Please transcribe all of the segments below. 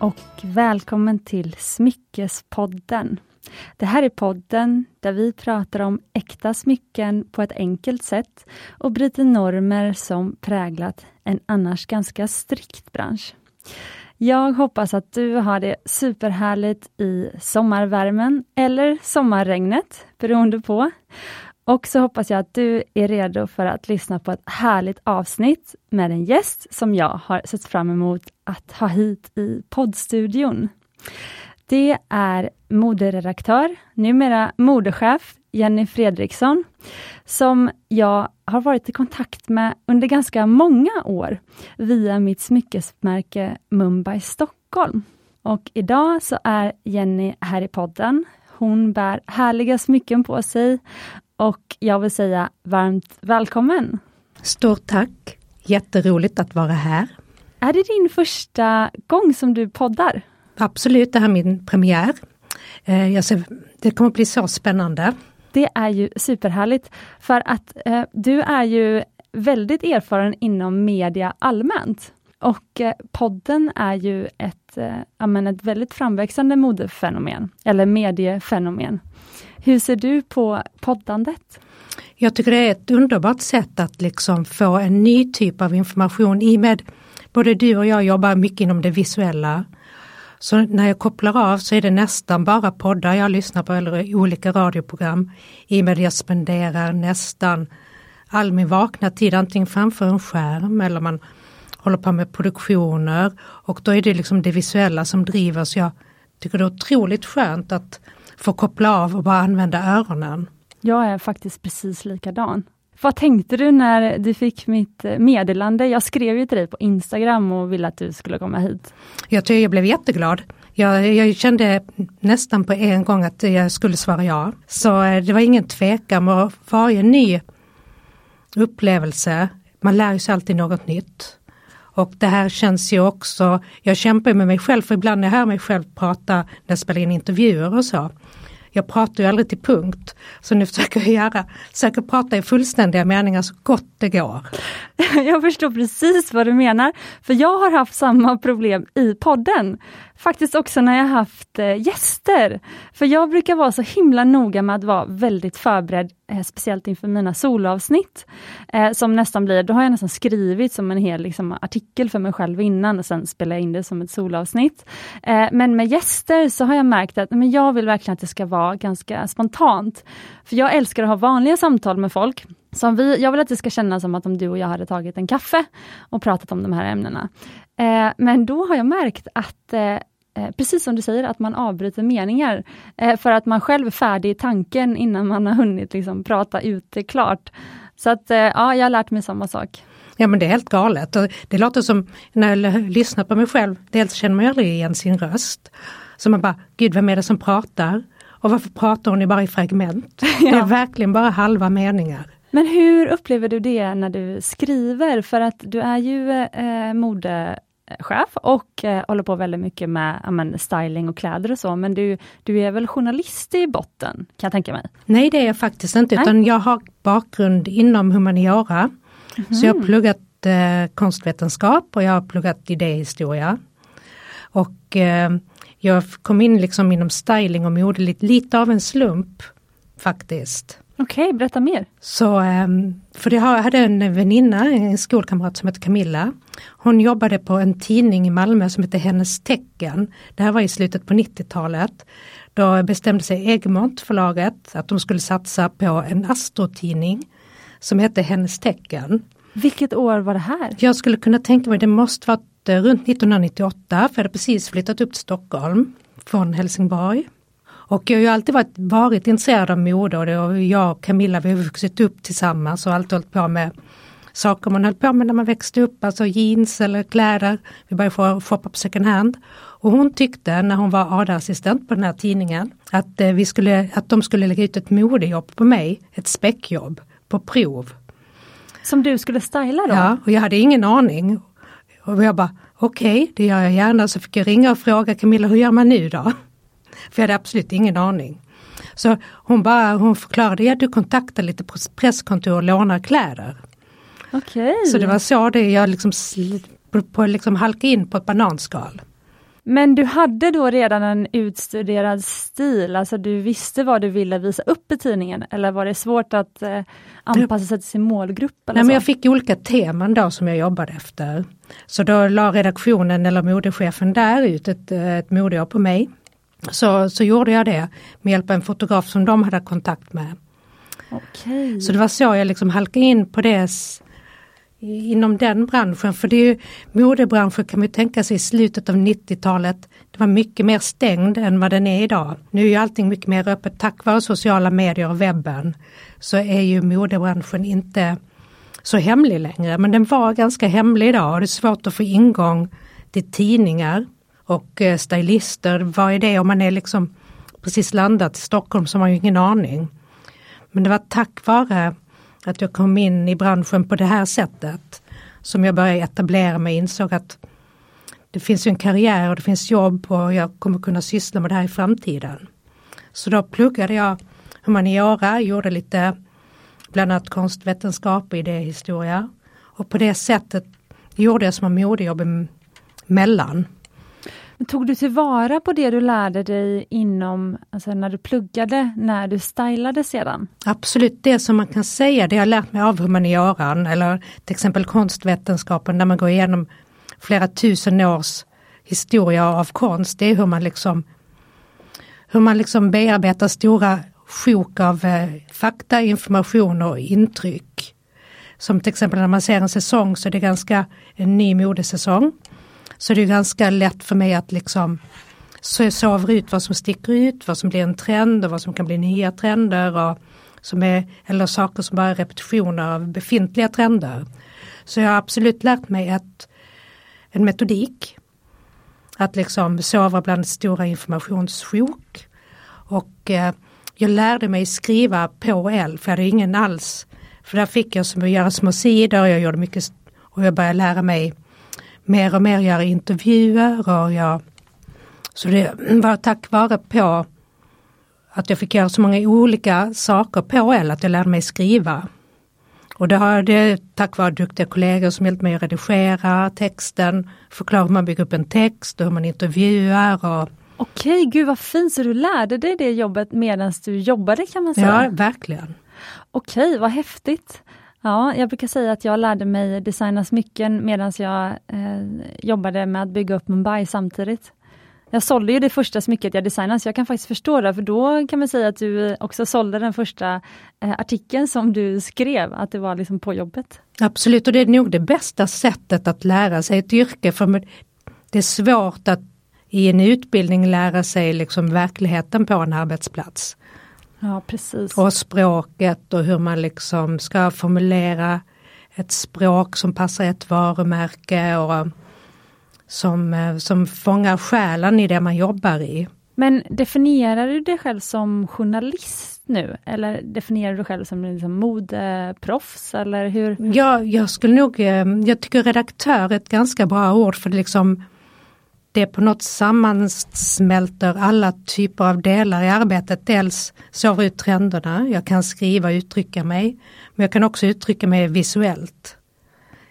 och välkommen till Smyckespodden. Det här är podden där vi pratar om äkta smycken på ett enkelt sätt och bryter normer som präglat en annars ganska strikt bransch. Jag hoppas att du har det superhärligt i sommarvärmen eller sommarregnet, beroende på. Och så hoppas jag att du är redo för att lyssna på ett härligt avsnitt med en gäst som jag har sett fram emot att ha hit i poddstudion. Det är moderedaktör, numera modechef, Jenny Fredriksson, som jag har varit i kontakt med under ganska många år via mitt smyckesmärke Mumbai Stockholm. Och idag så är Jenny här i podden. Hon bär härliga smycken på sig och jag vill säga varmt välkommen! Stort tack! Jätteroligt att vara här. Är det din första gång som du poddar? Absolut, det här är min premiär. Eh, jag ser, det kommer att bli så spännande. Det är ju superhärligt, för att eh, du är ju väldigt erfaren inom media allmänt. Och eh, podden är ju ett, eh, ett väldigt framväxande modefenomen, eller mediefenomen. Hur ser du på poddandet? Jag tycker det är ett underbart sätt att liksom få en ny typ av information i med både du och jag jobbar mycket inom det visuella. Så när jag kopplar av så är det nästan bara poddar jag lyssnar på eller olika radioprogram. I och med att jag spenderar nästan all min vakna tid antingen framför en skärm eller man håller på med produktioner och då är det liksom det visuella som driver så jag tycker det är otroligt skönt att få koppla av och bara använda öronen. Jag är faktiskt precis likadan. Vad tänkte du när du fick mitt eh, meddelande? Jag skrev ju till dig på Instagram och ville att du skulle komma hit. Jag tror jag blev jätteglad. Jag, jag kände nästan på en gång att jag skulle svara ja. Så eh, det var ingen tvekan och varje ny upplevelse, man lär sig alltid något nytt. Och det här känns ju också, jag kämpar med mig själv för ibland när jag hör mig själv prata när jag spelar in intervjuer och så. Jag pratar ju aldrig till punkt. Så nu försöker jag göra, försöker prata i fullständiga meningar så gott det går. Jag förstår precis vad du menar. För jag har haft samma problem i podden faktiskt också när jag haft eh, gäster. För jag brukar vara så himla noga med att vara väldigt förberedd, eh, speciellt inför mina solavsnitt. Eh, som nästan blir, då har jag nästan skrivit som en hel liksom, artikel för mig själv innan och sen spelar jag in det som ett solavsnitt. Men med gäster så har jag märkt att men jag vill verkligen att det ska vara ganska spontant. För jag älskar att ha vanliga samtal med folk. Som vi, jag vill att det ska kännas som att om du och jag hade tagit en kaffe och pratat om de här ämnena. Eh, men då har jag märkt att eh, precis som du säger, att man avbryter meningar eh, för att man själv är färdig i tanken innan man har hunnit liksom, prata ut det klart. Så att eh, ja, jag har lärt mig samma sak. Ja men det är helt galet. Det låter som när jag lyssnar på mig själv, dels känner man aldrig igen sin röst. Så man bara, gud vem är det som pratar? Och varför pratar hon bara i fragment? Ja. Det är verkligen bara halva meningar. Men hur upplever du det när du skriver? För att du är ju eh, modechef och eh, håller på väldigt mycket med amen, styling och kläder och så, men du, du är väl journalist i botten, kan jag tänka mig? Nej, det är jag faktiskt inte, Nej. utan jag har bakgrund inom humaniora. Mm. Så jag har pluggat eh, konstvetenskap och jag har pluggat idéhistoria. Och eh, jag kom in liksom inom styling och mode lite, lite av en slump faktiskt. Okej, okay, berätta mer. Så, ehm, för jag hade en väninna, en skolkamrat som hette Camilla. Hon jobbade på en tidning i Malmö som hette Hennes Tecken. Det här var i slutet på 90-talet. Då bestämde sig Egmont, förlaget, att de skulle satsa på en astrotidning som hette Hennes Tecken. Vilket år var det här? Jag skulle kunna tänka mig, det måste varit eh, runt 1998, för jag hade precis flyttat upp till Stockholm från Helsingborg. Och jag har ju alltid varit, varit intresserad av mode och, det, och jag och Camilla vi har vuxit upp tillsammans och alltid hållit på med saker man höll på med när man växte upp, alltså jeans eller kläder. Vi började få shoppa på second hand. Och hon tyckte när hon var AD-assistent på den här tidningen att, eh, vi skulle, att de skulle lägga ut ett modejobb på mig, ett späckjobb på prov. Som du skulle styla då? Ja, och jag hade ingen aning. Och jag bara okej, okay, det gör jag gärna. Så fick jag ringa och fråga Camilla, hur gör man nu då? För jag hade absolut ingen aning. Så hon bara, hon förklarade, ja du kontaktar lite presskontor och lånar kläder. Okay. Så det var så det jag liksom på, liksom halka in på ett bananskal. Men du hade då redan en utstuderad stil, alltså du visste vad du ville visa upp i tidningen, eller var det svårt att eh, anpassa sig till sin målgrupp? Eller Nej, så? men jag fick olika teman då som jag jobbade efter. Så då la redaktionen eller modechefen där ut ett, ett modeår på mig. Så, så gjorde jag det med hjälp av en fotograf som de hade kontakt med. Okej. Så det var så jag liksom halkade in på det inom den branschen. För det är ju, modebranschen kan man tänka sig i slutet av 90-talet. Det var mycket mer stängd än vad den är idag. Nu är ju allting mycket mer öppet tack vare sociala medier och webben. Så är ju modebranschen inte så hemlig längre. Men den var ganska hemlig idag och det är svårt att få ingång till tidningar och eh, stylister. Vad är det om man är liksom precis landat i Stockholm så har man ju ingen aning. Men det var tack vare att jag kom in i branschen på det här sättet som jag började etablera mig och insåg att det finns ju en karriär och det finns jobb och jag kommer kunna syssla med det här i framtiden. Så då pluggade jag humaniora, gjorde lite bland annat konstvetenskap och idéhistoria. Och på det sättet gjorde jag små modejobb emellan. Men Tog du tillvara på det du lärde dig inom, alltså när du pluggade, när du stylade sedan? Absolut, det som man kan säga, det jag lärt mig av humanioran eller till exempel konstvetenskapen där man går igenom flera tusen års historia av konst, det är hur man liksom hur man liksom bearbetar stora sjok av eh, fakta, information och intryck. Som till exempel när man ser en säsong så är det ganska en ny modesäsong. Så det är ganska lätt för mig att liksom så sovra ut vad som sticker ut, vad som blir en trend och vad som kan bli nya trender. Och som är, eller saker som bara är repetitioner av befintliga trender. Så jag har absolut lärt mig ett, en metodik. Att liksom sova bland stora informationssjok. Och eh, jag lärde mig skriva på L för jag hade ingen alls. För där fick jag som att göra små sidor, och jag gjorde mycket och jag började lära mig mer och mer göra intervjuer och jag så det var tack vare på att jag fick göra så många olika saker på L att jag lärde mig skriva. Och det har det tack vare duktiga kollegor som hjälpt mig att redigera texten, förklara hur man bygger upp en text och hur man intervjuar. Och, Okej, gud vad fint, så du lärde dig det jobbet medan du jobbade kan man säga? ja, verkligen. Okej, vad häftigt. Ja, jag brukar säga att jag lärde mig designa smycken medan jag eh, jobbade med att bygga upp Mumbai samtidigt. Jag sålde ju det första smycket jag designade, så jag kan faktiskt förstå det, för då kan man säga att du också sålde den första eh, artikeln som du skrev, att det var liksom på jobbet. Absolut, och det är nog det bästa sättet att lära sig ett yrke. För det är svårt att i en utbildning lära sig liksom verkligheten på en arbetsplats. Ja, precis. Och språket och hur man liksom ska formulera ett språk som passar ett varumärke och som, eh, som fångar själen i det man jobbar i. Men definierar du dig själv som journalist nu? Eller definierar du dig själv som liksom modeproffs? Eller hur? Ja, jag skulle nog, eh, jag tycker redaktör är ett ganska bra ord för det liksom det på något sammansmälter alla typer av delar i arbetet. Dels sover ut trenderna, jag kan skriva och uttrycka mig. Men jag kan också uttrycka mig visuellt.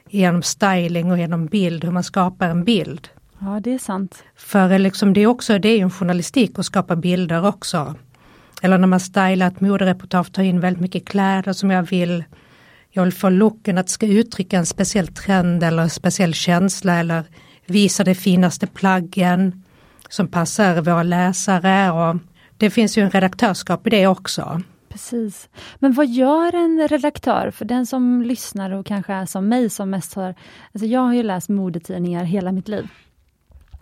Genom styling och genom bild, hur man skapar en bild. Ja, det är sant. För liksom det är också, det är en journalistik att skapa bilder också. Eller när man stylar ett modereportage, tar in väldigt mycket kläder som jag vill. Jag vill få looken att ska uttrycka en speciell trend eller en speciell känsla eller visa de finaste plaggen som passar våra läsare. Och det finns ju en redaktörskap i det också. Precis. Men vad gör en redaktör? För den som lyssnar och kanske är som mig som mest har... Alltså jag har ju läst modetidningar hela mitt liv.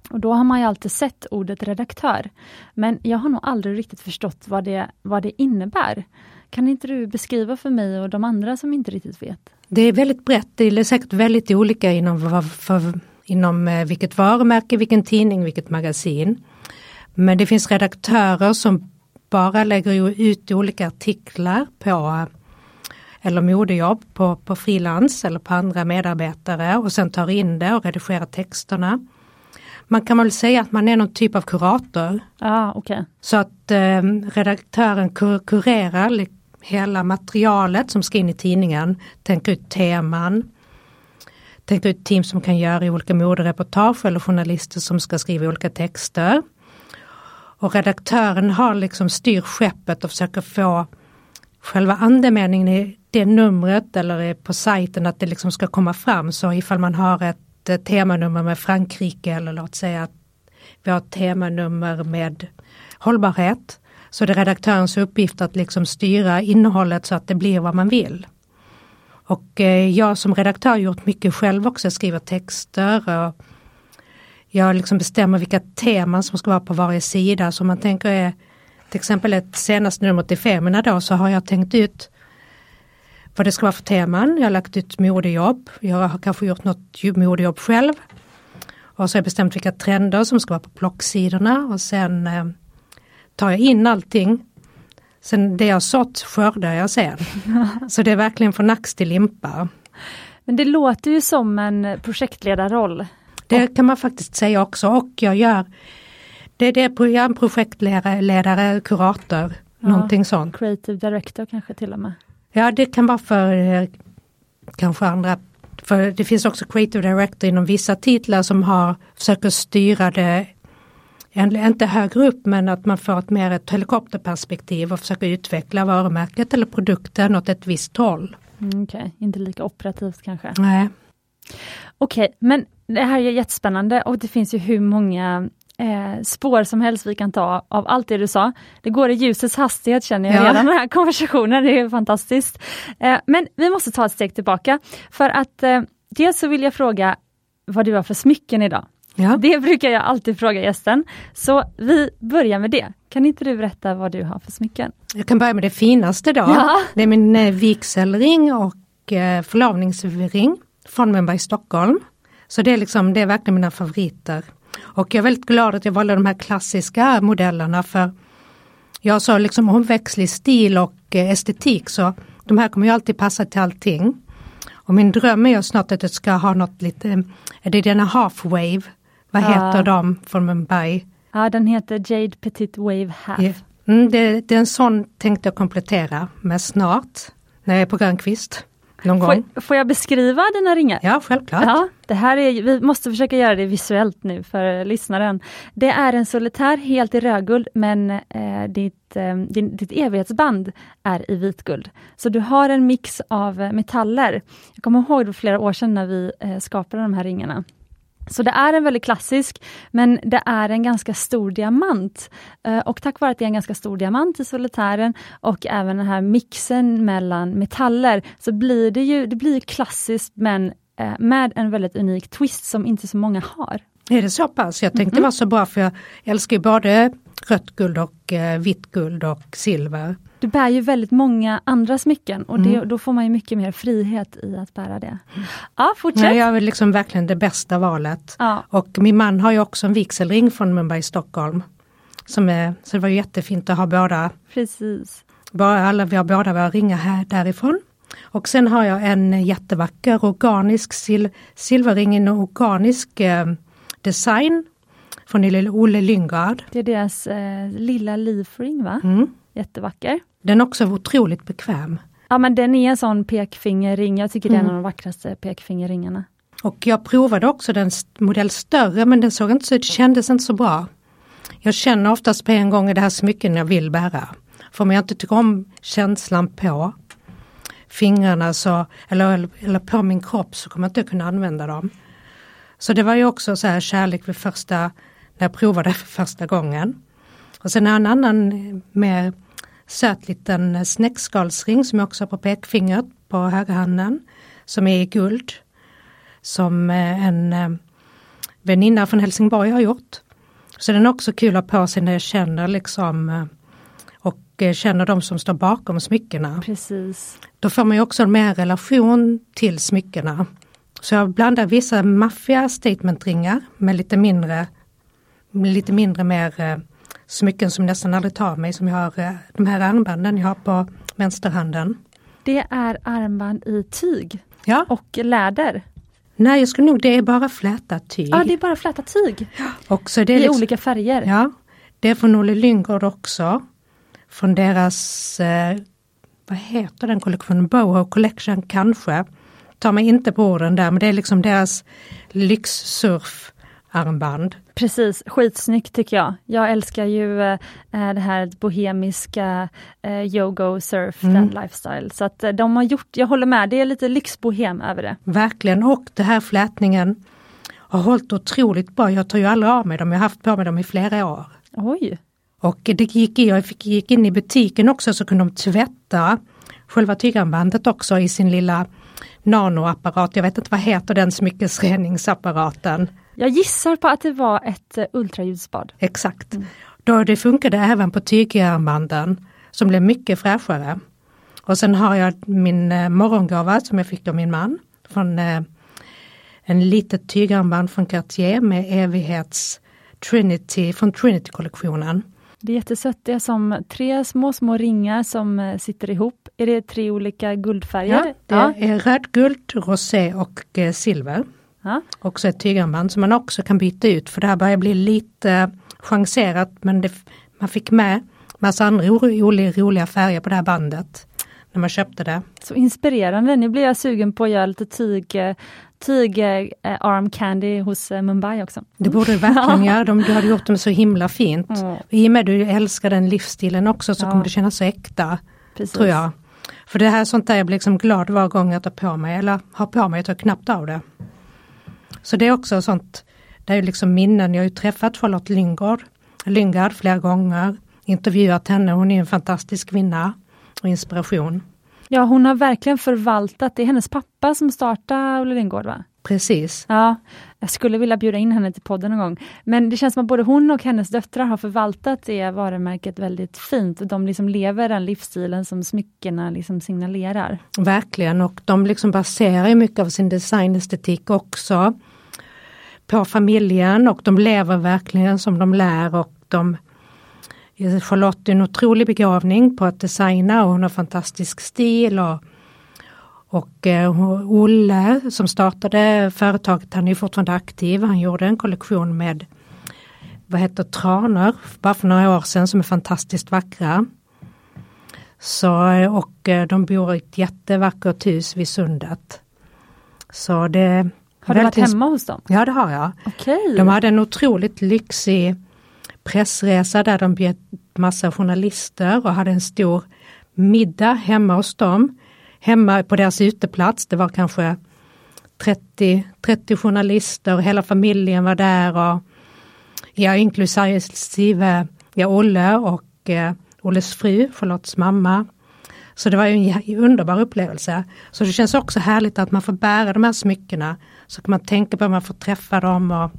Och då har man ju alltid sett ordet redaktör. Men jag har nog aldrig riktigt förstått vad det, vad det innebär. Kan inte du beskriva för mig och de andra som inte riktigt vet? Det är väldigt brett, det är säkert väldigt olika inom, vad- för, inom eh, vilket varumärke, vilken tidning, vilket magasin. Men det finns redaktörer som bara lägger ut olika artiklar på eller modejobb på, på frilans eller på andra medarbetare och sen tar in det och redigerar texterna. Man kan väl säga att man är någon typ av kurator. Ah, okej. Så att eh, redaktören kur kurerar hela materialet som ska in i tidningen, tänker ut teman, tänkt ut team som kan göra olika modereportage eller journalister som ska skriva olika texter. Och redaktören har liksom styr skeppet och försöker få själva andemeningen i det numret eller på sajten att det liksom ska komma fram. Så ifall man har ett eh, temanummer med Frankrike eller låt säga att vi har ett temanummer med hållbarhet. Så det är redaktörens uppgift att liksom styra innehållet så att det blir vad man vill. Och eh, jag som redaktör har gjort mycket själv också, skriver texter och jag liksom bestämmer vilka teman som ska vara på varje sida. Så man tänker är till exempel ett senaste nummer till Femina då så har jag tänkt ut vad det ska vara för teman. Jag har lagt ut modejobb. Jag har kanske gjort något modejobb själv. Och så har jag bestämt vilka trender som ska vara på plocksidorna och sen eh, tar jag in allting. Sen det jag sått skördar jag sen. så det är verkligen från ax till limpa. Men det låter ju som en projektledarroll. Det kan man faktiskt säga också och jag gör det är det program, projektledare, kurator, ja, någonting sånt. Creative director kanske till och med. Ja det kan vara för eh, kanske andra för det finns också creative director inom vissa titlar som har försöker styra det inte högre upp men att man får ett mer ett helikopterperspektiv och försöker utveckla varumärket eller produkten åt ett visst håll. Mm, Okej, okay. inte lika operativt kanske? Nej. Okej, okay, men det här är jättespännande och det finns ju hur många eh, spår som helst vi kan ta av allt det du sa. Det går i ljusets hastighet känner jag ja. redan den här konversationen, det är fantastiskt. Eh, men vi måste ta ett steg tillbaka för att eh, dels så vill jag fråga vad du har för smycken idag. Ja. Det brukar jag alltid fråga gästen. Så vi börjar med det. Kan inte du berätta vad du har för smycken? Jag kan börja med det finaste då. Ja. Det är min eh, vigselring och eh, förlovningsring från Mumbai Stockholm. Så det är, liksom, det är verkligen mina favoriter. Och jag är väldigt glad att jag valde de här klassiska modellerna för jag sa liksom omväxlig stil och eh, estetik så de här kommer ju alltid passa till allting. Och min dröm är snart att jag ska ha något lite, är det denna half-wave? Vad ja. heter de från Mumbai? Ja den heter Jade Petit Wave Half. Ja. Mm, det, det, är en sån tänkte jag komplettera med snart, när jag är på Grönkvist. Någon får, gång. får jag beskriva dina ringar? Ja, självklart. Ja, det här är, vi måste försöka göra det visuellt nu för lyssnaren. Det är en solitär helt i rödguld men eh, ditt, eh, din, ditt evighetsband är i vitguld. Så du har en mix av metaller. Jag kommer ihåg det flera år sedan när vi eh, skapade de här ringarna. Så det är en väldigt klassisk, men det är en ganska stor diamant. Eh, och tack vare att det är en ganska stor diamant i solitären och även den här mixen mellan metaller, så blir det ju det blir klassiskt men eh, med en väldigt unik twist som inte så många har. Är det så pass? Jag tänkte mm det var så bra för jag älskar både rött guld och eh, vitt guld och silver. Du bär ju väldigt många andra smycken och det, mm. då får man ju mycket mer frihet i att bära det. Ja, fortsätt! Nej, jag är liksom verkligen det bästa valet. Ja. Och min man har ju också en vigselring från Mumbai, Stockholm. Som är, så det var jättefint att ha båda. Precis. Bara, alla, vi har båda våra ringar här därifrån. Och sen har jag en jättevacker organisk sil silverring, en organisk eh, design från Olle Lyngard. Det är deras eh, lilla livring va? Mm. Jättevacker. Den är också otroligt bekväm. Ja men den är en sån pekfingerring, jag tycker mm. det är en av de vackraste pekfingerringarna. Och jag provade också den modell större men den såg inte så, det kändes inte så bra. Jag känner oftast på en gång i det här smycken jag vill bära. För om jag inte tycker om känslan på fingrarna så, eller, eller på min kropp så kommer jag inte kunna använda dem. Så det var ju också så här kärlek vid första, när jag provade för första gången. Och sen en annan mer söt liten snäckskalsring som jag också har på pekfingret på högerhanden. Som är i guld. Som eh, en eh, väninna från Helsingborg har gjort. Så den är också kul att ha på sig när jag känner liksom eh, och känner de som står bakom smyckena. Precis. Då får man ju också en mer relation till smyckena. Så jag blandar vissa maffiga statementringar med lite mindre, lite mindre mer smycken som nästan aldrig tar mig, som jag har eh, de här armbanden jag har på vänsterhanden. Det är armband i tyg ja. och läder. Nej, jag skulle nog, det är bara flätat tyg. Ja, det är bara flätat tyg. Och så det är I liksom, olika färger. Ja, det är från Olle Lyngård också. Från deras, eh, vad heter den kollektionen, Boho Collection kanske. ta mig inte på orden där, men det är liksom deras lyxsurfarmband. Precis, skitsnyggt tycker jag. Jag älskar ju eh, det här bohemiska eh, yogo surf, mm. den lifestyle. Så att eh, de har gjort, jag håller med, det är lite lyxbohem över det. Verkligen, och det här flätningen har hållit otroligt bra. Jag tar ju aldrig av mig dem, jag har haft på mig dem i flera år. Oj! Och det gick, jag fick, gick in i butiken också så kunde de tvätta själva tygarmbandet också i sin lilla nanoapparat. Jag vet inte vad heter den smyckesreningsapparaten. Jag gissar på att det var ett uh, ultraljudsbad. Exakt. Mm. Då det funkade även på tygarmbanden som blev mycket fräschare. Och sen har jag min eh, morgongåva som jag fick av min man. Från eh, en litet tygarmband från Cartier med evighets Trinity från Trinity-kollektionen. Det är jättesött, det är som tre små, små ringar som eh, sitter ihop. Är det tre olika guldfärger? Ja, det ja. är röd, guld, rosé och eh, silver. Ja. Också ett tygarmband som man också kan byta ut för det här börjar bli lite chanserat men det, man fick med massa andra roliga färger på det här bandet när man köpte det. Så inspirerande, nu blir jag sugen på att göra lite tyg, tyg eh, arm candy hos eh, Mumbai också. Det borde du verkligen göra, de, du hade gjort dem så himla fint. Mm. I och med att du älskar den livsstilen också så ja. kommer det kännas så äkta. Precis. Tror jag. För det här är sånt där jag blir liksom glad var gång jag tar på mig eller har på mig, jag tar knappt av det. Så det är också sånt, det är liksom minnen, jag har ju träffat Charlotte Lyngård, Lyngard flera gånger, intervjuat henne, hon är en fantastisk kvinna och inspiration. Ja, hon har verkligen förvaltat, det är hennes pappa som startade Olle Lindgård va? Precis. Ja, jag skulle vilja bjuda in henne till podden någon gång. Men det känns som att både hon och hennes döttrar har förvaltat det varumärket väldigt fint. De liksom lever den livsstilen som smyckena liksom signalerar. Verkligen, och de liksom baserar mycket av sin designestetik också på familjen och de lever verkligen som de lär och de eh, Charlotte är en otrolig begravning på att designa och hon har fantastisk stil. Och, och eh, Olle som startade företaget, han är fortfarande aktiv. Han gjorde en kollektion med vad heter tranor bara för några år sedan som är fantastiskt vackra. Så, eh, och eh, de bor i ett jättevackert hus vid sundet. Så det har du varit hemma hos dem? Ja det har jag. Okay. De hade en otroligt lyxig pressresa där de bjöd massa journalister och hade en stor middag hemma hos dem. Hemma på deras uteplats, det var kanske 30, 30 journalister, hela familjen var där och ja, inklusive ja, Olle och eh, Olles fru, Charlottes mamma. Så det var ju en underbar upplevelse. Så det känns också härligt att man får bära de här smyckena. Så kan man tänka på att man får träffa dem och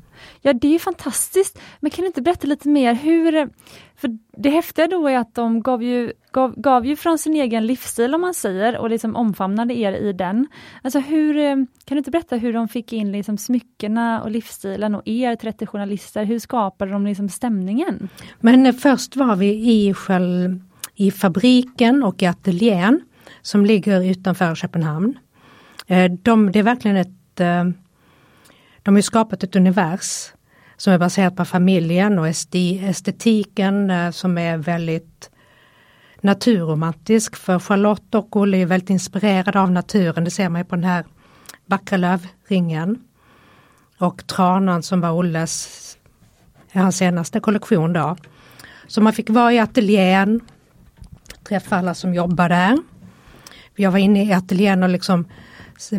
Ja, det är fantastiskt. Men kan du inte berätta lite mer hur... För det häftiga då är att de gav ju, gav, gav ju från sin egen livsstil om man säger och liksom omfamnade er i den. Alltså hur, kan du inte berätta hur de fick in liksom smyckena och livsstilen och er 30 journalister, hur skapade de liksom stämningen? Men först var vi i, själv, i fabriken och i ateljén som ligger utanför Köpenhamn. Eh, de, det är verkligen ett eh, de har skapat ett univers som är baserat på familjen och estetiken eh, som är väldigt naturromantisk. För Charlotte och Olle är väldigt inspirerade av naturen, det ser man ju på den här vackra lövringen. Och tranan som var Olles, hans senaste kollektion då. Så man fick vara i ateljén, träffa alla som jobbar där. Jag var inne i ateljén och liksom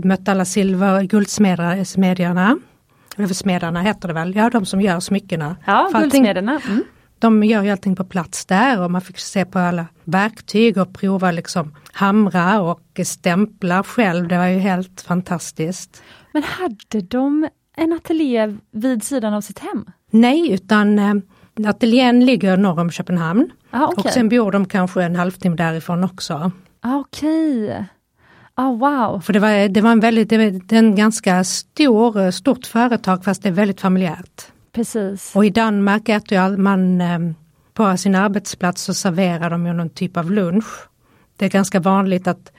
mötte alla silver och guldsmedjarna Smederna heter det väl, ja de som gör smyckena. Ja, guldsmederna. Mm. De gör ju allting på plats där och man fick se på alla verktyg och prova liksom hamra och stämpla själv. Det var ju helt fantastiskt. Men hade de en ateljé vid sidan av sitt hem? Nej, utan äh, ateljén ligger norr om Köpenhamn. Ah, okay. Och sen bor de kanske en halvtimme därifrån också. Ah, Okej. Okay. Oh, wow. För det var, det var en väldigt, det var en ganska stor, stort företag fast det är väldigt familjärt. Precis. Och i Danmark äter man ehm, på sin arbetsplats så serverar de ju någon typ av lunch. Det är ganska vanligt att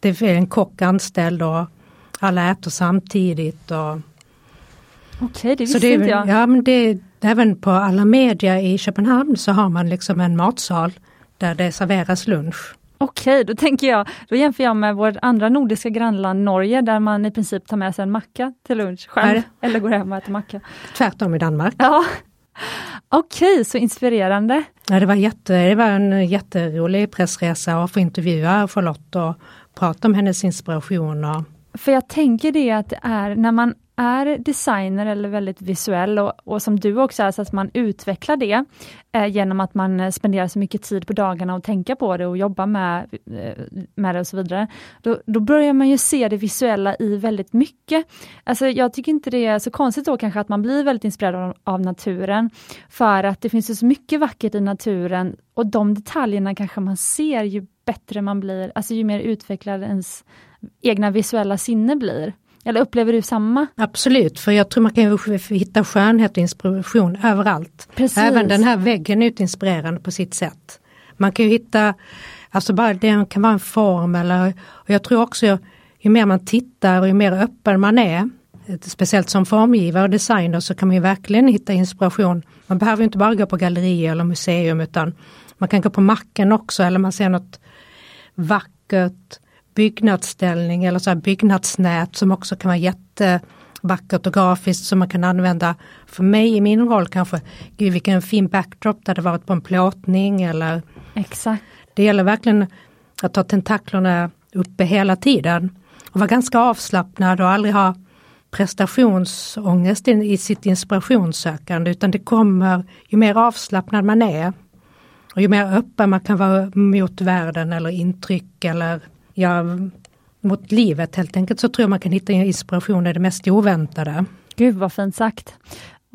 det är en kock anställd och alla äter samtidigt. Och... Okej, okay, det visste det, inte jag. Ja, men det, även på alla media i Köpenhamn så har man liksom en matsal där det serveras lunch. Okej, då tänker jag, då jämför jag med vårt andra nordiska grannland Norge där man i princip tar med sig en macka till lunch själv. Eller går hem och äter macka. Tvärtom i Danmark. Ja. Okej, så inspirerande. Ja, det, var jätte, det var en jätterolig pressresa att få intervjua Charlotte och prata om hennes inspirationer. För jag tänker det att det är när man är designer eller väldigt visuell och, och som du också är, så att man utvecklar det eh, genom att man eh, spenderar så mycket tid på dagarna och tänka på det och jobba med, eh, med det och så vidare. Då, då börjar man ju se det visuella i väldigt mycket. Alltså jag tycker inte det är så konstigt då kanske att man blir väldigt inspirerad av, av naturen. För att det finns så mycket vackert i naturen och de detaljerna kanske man ser ju bättre man blir, alltså ju mer utvecklad ens egna visuella sinne blir. Eller upplever du samma? Absolut, för jag tror man kan hitta skönhet och inspiration överallt. Precis. Även den här väggen är inspirerande på sitt sätt. Man kan ju hitta, alltså bara det kan vara en form eller, och jag tror också ju mer man tittar och ju mer öppen man är, speciellt som formgivare och designer så kan man ju verkligen hitta inspiration. Man behöver inte bara gå på gallerier eller museum utan man kan gå på macken också eller man ser något vackert byggnadsställning eller så här byggnadsnät som också kan vara jättevackert och grafiskt som man kan använda. För mig i min roll kanske, gud vilken fin backdrop det hade varit på en plåtning eller Exakt. Det gäller verkligen att ha tentaklerna uppe hela tiden och vara ganska avslappnad och aldrig ha prestationsångest i sitt inspirationssökande utan det kommer ju mer avslappnad man är och ju mer öppen man kan vara mot världen eller intryck eller ja, mot livet helt enkelt så tror jag man kan hitta inspiration i det mest oväntade. Gud vad fint sagt.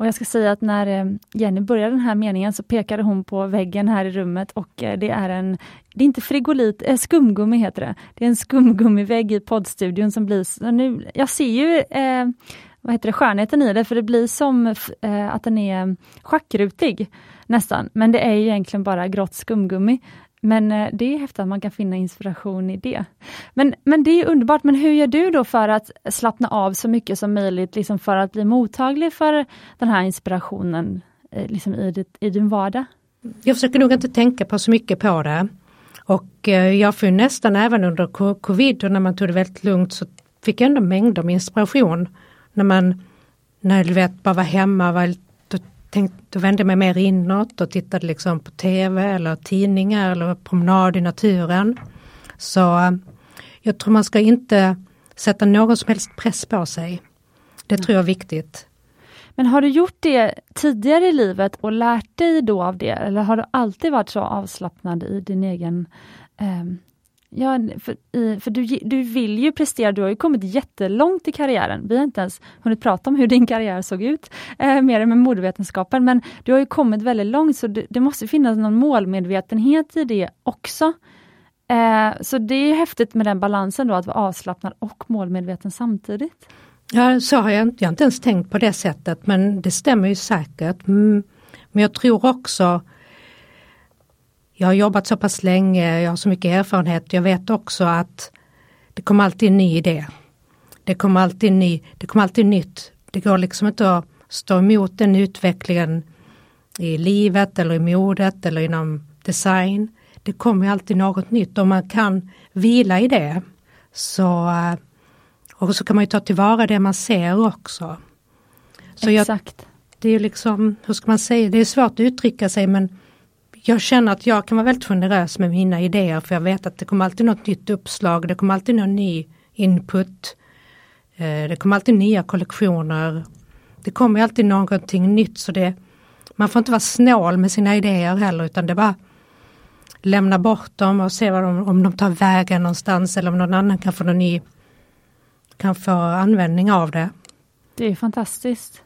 Och jag ska säga att när eh, Jenny började den här meningen så pekade hon på väggen här i rummet och eh, det är en, det är inte frigolit, äh, skumgummi heter det. Det är en skumgummivägg i poddstudion som blir, nu, jag ser ju eh, vad heter det, skönheten i det, för det blir som eh, att den är schackrutig nästan, men det är ju egentligen bara grått skumgummi. Men eh, det är häftigt att man kan finna inspiration i det. Men, men det är underbart, men hur gör du då för att slappna av så mycket som möjligt, liksom för att bli mottaglig för den här inspirationen eh, liksom i, ditt, i din vardag? Jag försöker nog inte tänka på så mycket på det. Och eh, jag får nästan även under covid och när man tog det väldigt lugnt så fick jag ändå mängder med inspiration. När man, när du vet, bara var hemma, var tänkte, då vände jag mig mer inåt och tittade liksom på tv eller tidningar eller promenad i naturen. Så eh, jag tror man ska inte sätta någon som helst press på sig. Det tror jag är viktigt. Men har du gjort det tidigare i livet och lärt dig då av det? Eller har du alltid varit så avslappnad i din egen eh, Ja, för, för du, du vill ju prestera, du har ju kommit jättelångt i karriären. Vi har inte ens hunnit prata om hur din karriär såg ut, eh, mer än med modevetenskapen, men du har ju kommit väldigt långt så det, det måste finnas någon målmedvetenhet i det också. Eh, så det är häftigt med den balansen då, att vara avslappnad och målmedveten samtidigt. Ja, så har jag jag har inte ens tänkt på det sättet, men det stämmer ju säkert. Mm, men jag tror också jag har jobbat så pass länge, jag har så mycket erfarenhet. Jag vet också att det kommer alltid en ny idé. Det kommer alltid, ny, det kommer alltid nytt. Det går liksom inte att stå emot den utvecklingen i livet eller i modet eller inom design. Det kommer alltid något nytt och man kan vila i det. Så, eh, och så kan man ju ta tillvara det man ser också. Så Exakt. Jag, det är liksom, hur ska man säga, det är svårt att uttrycka sig men jag känner att jag kan vara väldigt generös med mina idéer för jag vet att det kommer alltid något nytt uppslag, det kommer alltid någon ny input. Eh, det kommer alltid nya kollektioner. Det kommer alltid någonting nytt så det man får inte vara snål med sina idéer heller utan det bara lämna bort dem och se vad de, om de tar vägen någonstans eller om någon annan kan få någon ny kan få användning av det. Det är fantastiskt.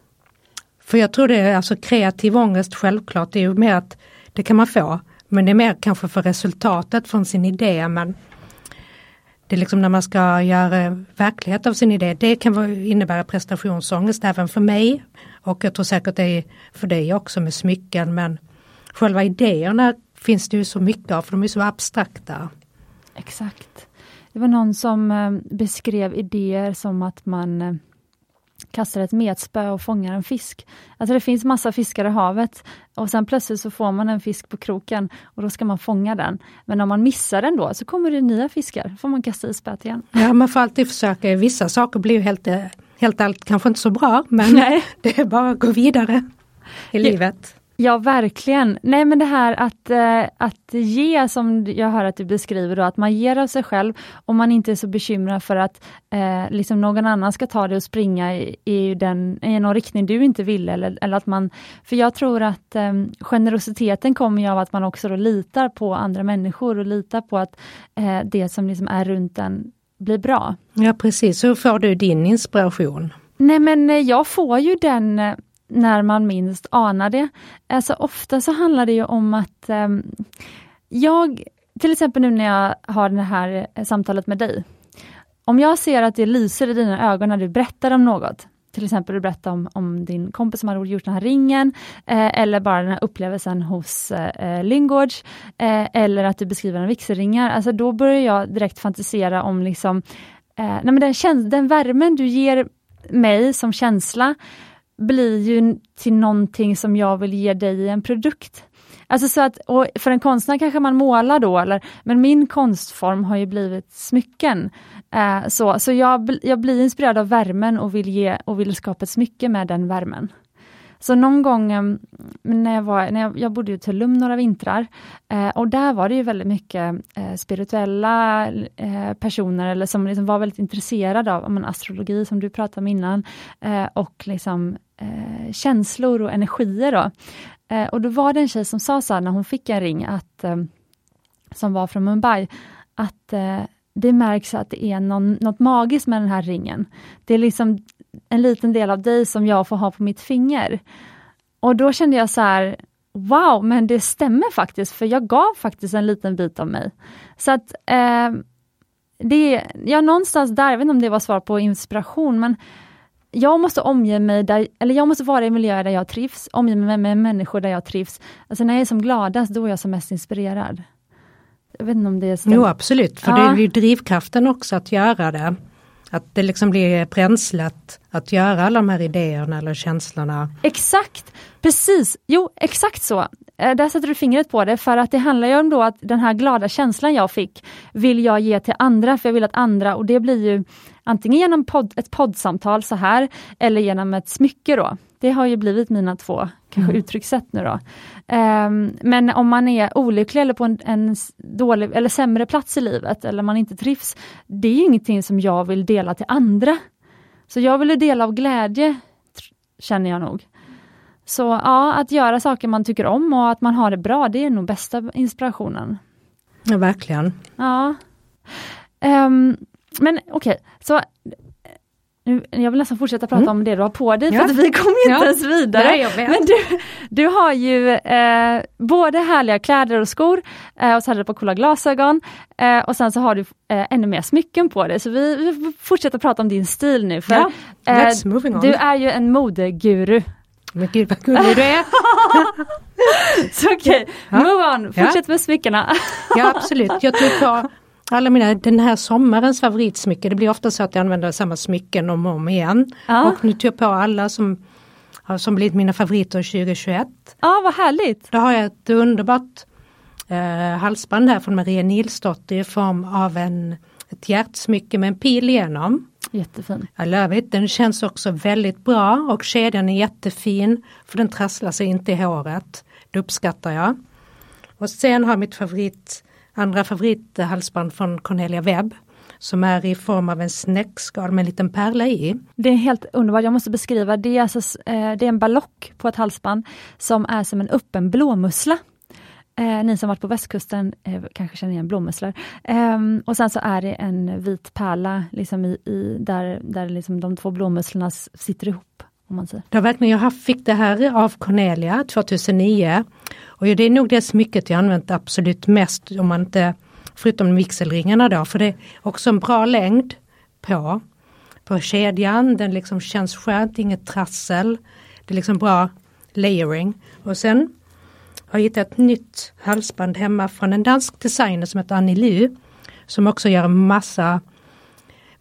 För jag tror det är alltså kreativ ångest självklart, det är ju mer att det kan man få. Men det är mer kanske för resultatet från sin idé. Men det är liksom när man ska göra verklighet av sin idé. Det kan innebära prestationsångest även för mig. Och jag tror säkert det är för dig också med smycken. Men själva idéerna finns det ju så mycket av för de är så abstrakta. Exakt. Det var någon som eh, beskrev idéer som att man eh, kastar ett metspö och fångar en fisk. Alltså det finns massa fiskar i havet och sen plötsligt så får man en fisk på kroken och då ska man fånga den. Men om man missar den då så kommer det nya fiskar, får man kasta i spöet igen. Ja man får alltid försöka, vissa saker blir helt, helt allt kanske inte så bra men Nej. det är bara att gå vidare i livet. Ja, verkligen. Nej, men det här att, eh, att ge, som jag hör att du beskriver, då, att man ger av sig själv och man inte är så bekymrad för att eh, liksom någon annan ska ta det och springa i, i, den, i någon riktning du inte vill. Eller, eller att man, för jag tror att eh, generositeten kommer ju av att man också litar på andra människor och litar på att eh, det som liksom är runt en blir bra. Ja precis, hur får du din inspiration? Nej men eh, jag får ju den eh, när man minst anar det. Alltså ofta så handlar det ju om att eh, jag, till exempel nu när jag har det här eh, samtalet med dig. Om jag ser att det lyser i dina ögon när du berättar om något, till exempel du berättar om, om din kompis som har gjort den här ringen, eh, eller bara den här upplevelsen hos eh, eh, Lyngårds, eh, eller att du beskriver en vigselringar, alltså då börjar jag direkt fantisera om liksom, eh, nej men den, den värmen du ger mig som känsla, blir ju till någonting som jag vill ge dig i en produkt. Alltså så att, och för en konstnär kanske man målar då, eller, men min konstform har ju blivit smycken. Eh, så så jag, jag blir inspirerad av värmen och vill, ge, och vill skapa ett smycke med den värmen. Så någon gång eh, när jag, var, när jag, jag bodde i Tulum några vintrar eh, och där var det ju väldigt mycket eh, spirituella eh, personer eller som liksom var väldigt intresserade av men, astrologi som du pratade om innan eh, och liksom eh, känslor och energier. Då. Eh, och då var det en tjej som sa så här, när hon fick en ring att, eh, som var från Mumbai att det märks att det är någon, något magiskt med den här ringen. Det är liksom en liten del av dig som jag får ha på mitt finger. Och då kände jag så här, wow, men det stämmer faktiskt, för jag gav faktiskt en liten bit av mig. Så att eh, det, ja någonstans där, jag vet inte om det var svar på inspiration, men jag måste omge mig, där, eller jag måste vara i miljöer där jag trivs, omge mig med människor där jag trivs. Alltså när jag är som gladast, då är jag som mest inspirerad. Jag vet inte om det stämmer. Jo absolut, för ja. det är ju drivkraften också att göra det. Att det liksom blir bränslet att göra alla de här idéerna eller känslorna. Exakt, precis, jo exakt så. Eh, där sätter du fingret på det för att det handlar ju om då att den här glada känslan jag fick vill jag ge till andra för jag vill att andra, och det blir ju antingen genom podd, ett poddsamtal så här eller genom ett smycke då. Det har ju blivit mina två kanske mm. uttryckssätt nu då. Um, men om man är olycklig eller på en, en, dålig eller sämre plats i livet eller man inte trivs, det är ingenting som jag vill dela till andra. Så jag vill dela av glädje, känner jag nog. Så ja, att göra saker man tycker om och att man har det bra, det är nog bästa inspirationen. Ja, verkligen. Ja. Um, men okej, okay. så nu, jag vill nästan fortsätta prata mm. om det du har på dig, ja. för vi kommer inte ja. ens vidare. Men du, du har ju eh, både härliga kläder och skor, eh, och så hade du på coola glasögon, eh, och sen så har du eh, ännu mer smycken på dig. Så vi, vi fortsätter prata om din stil nu. För, ja. On. Du är ju en modeguru. Men gud vad gullig du är! så okej, okay. ja. move on, fortsätt med smyckena. ja absolut, jag tog alla mina, den här sommarens favoritsmycke, det blir ofta så att jag använder samma smycken om och om igen. Ja. Och nu tog jag på alla som, som blivit mina favoriter 2021. Ja, vad härligt! Då har jag ett underbart eh, halsband här från Maria Nilsdotter i form av en, ett hjärtsmycke med en pil igenom. Jättefin. I love it. Den känns också väldigt bra och kedjan är jättefin för den trasslar sig inte i håret. Det uppskattar jag. Och sen har mitt favorit andra favorithalsband från Cornelia Webb som är i form av en snäckskal med en liten pärla i. Det är helt underbart, jag måste beskriva, det är, alltså, eh, det är en ballock på ett halsband som är som en öppen blåmussla. Eh, ni som varit på västkusten eh, kanske känner igen blåmusslor. Eh, och sen så är det en vit pärla liksom i, i, där, där liksom de två blåmusslorna sitter ihop. Om man säger. Det verkligen, jag fick det här av Cornelia 2009 och det är nog det smycket jag använt absolut mest om man inte, förutom vigselringarna då, för det är också en bra längd på, på kedjan, den liksom känns skönt, inget trassel. Det är liksom bra layering. Och sen har jag hittat ett nytt halsband hemma från en dansk designer som heter Annie Lu. Som också gör en massa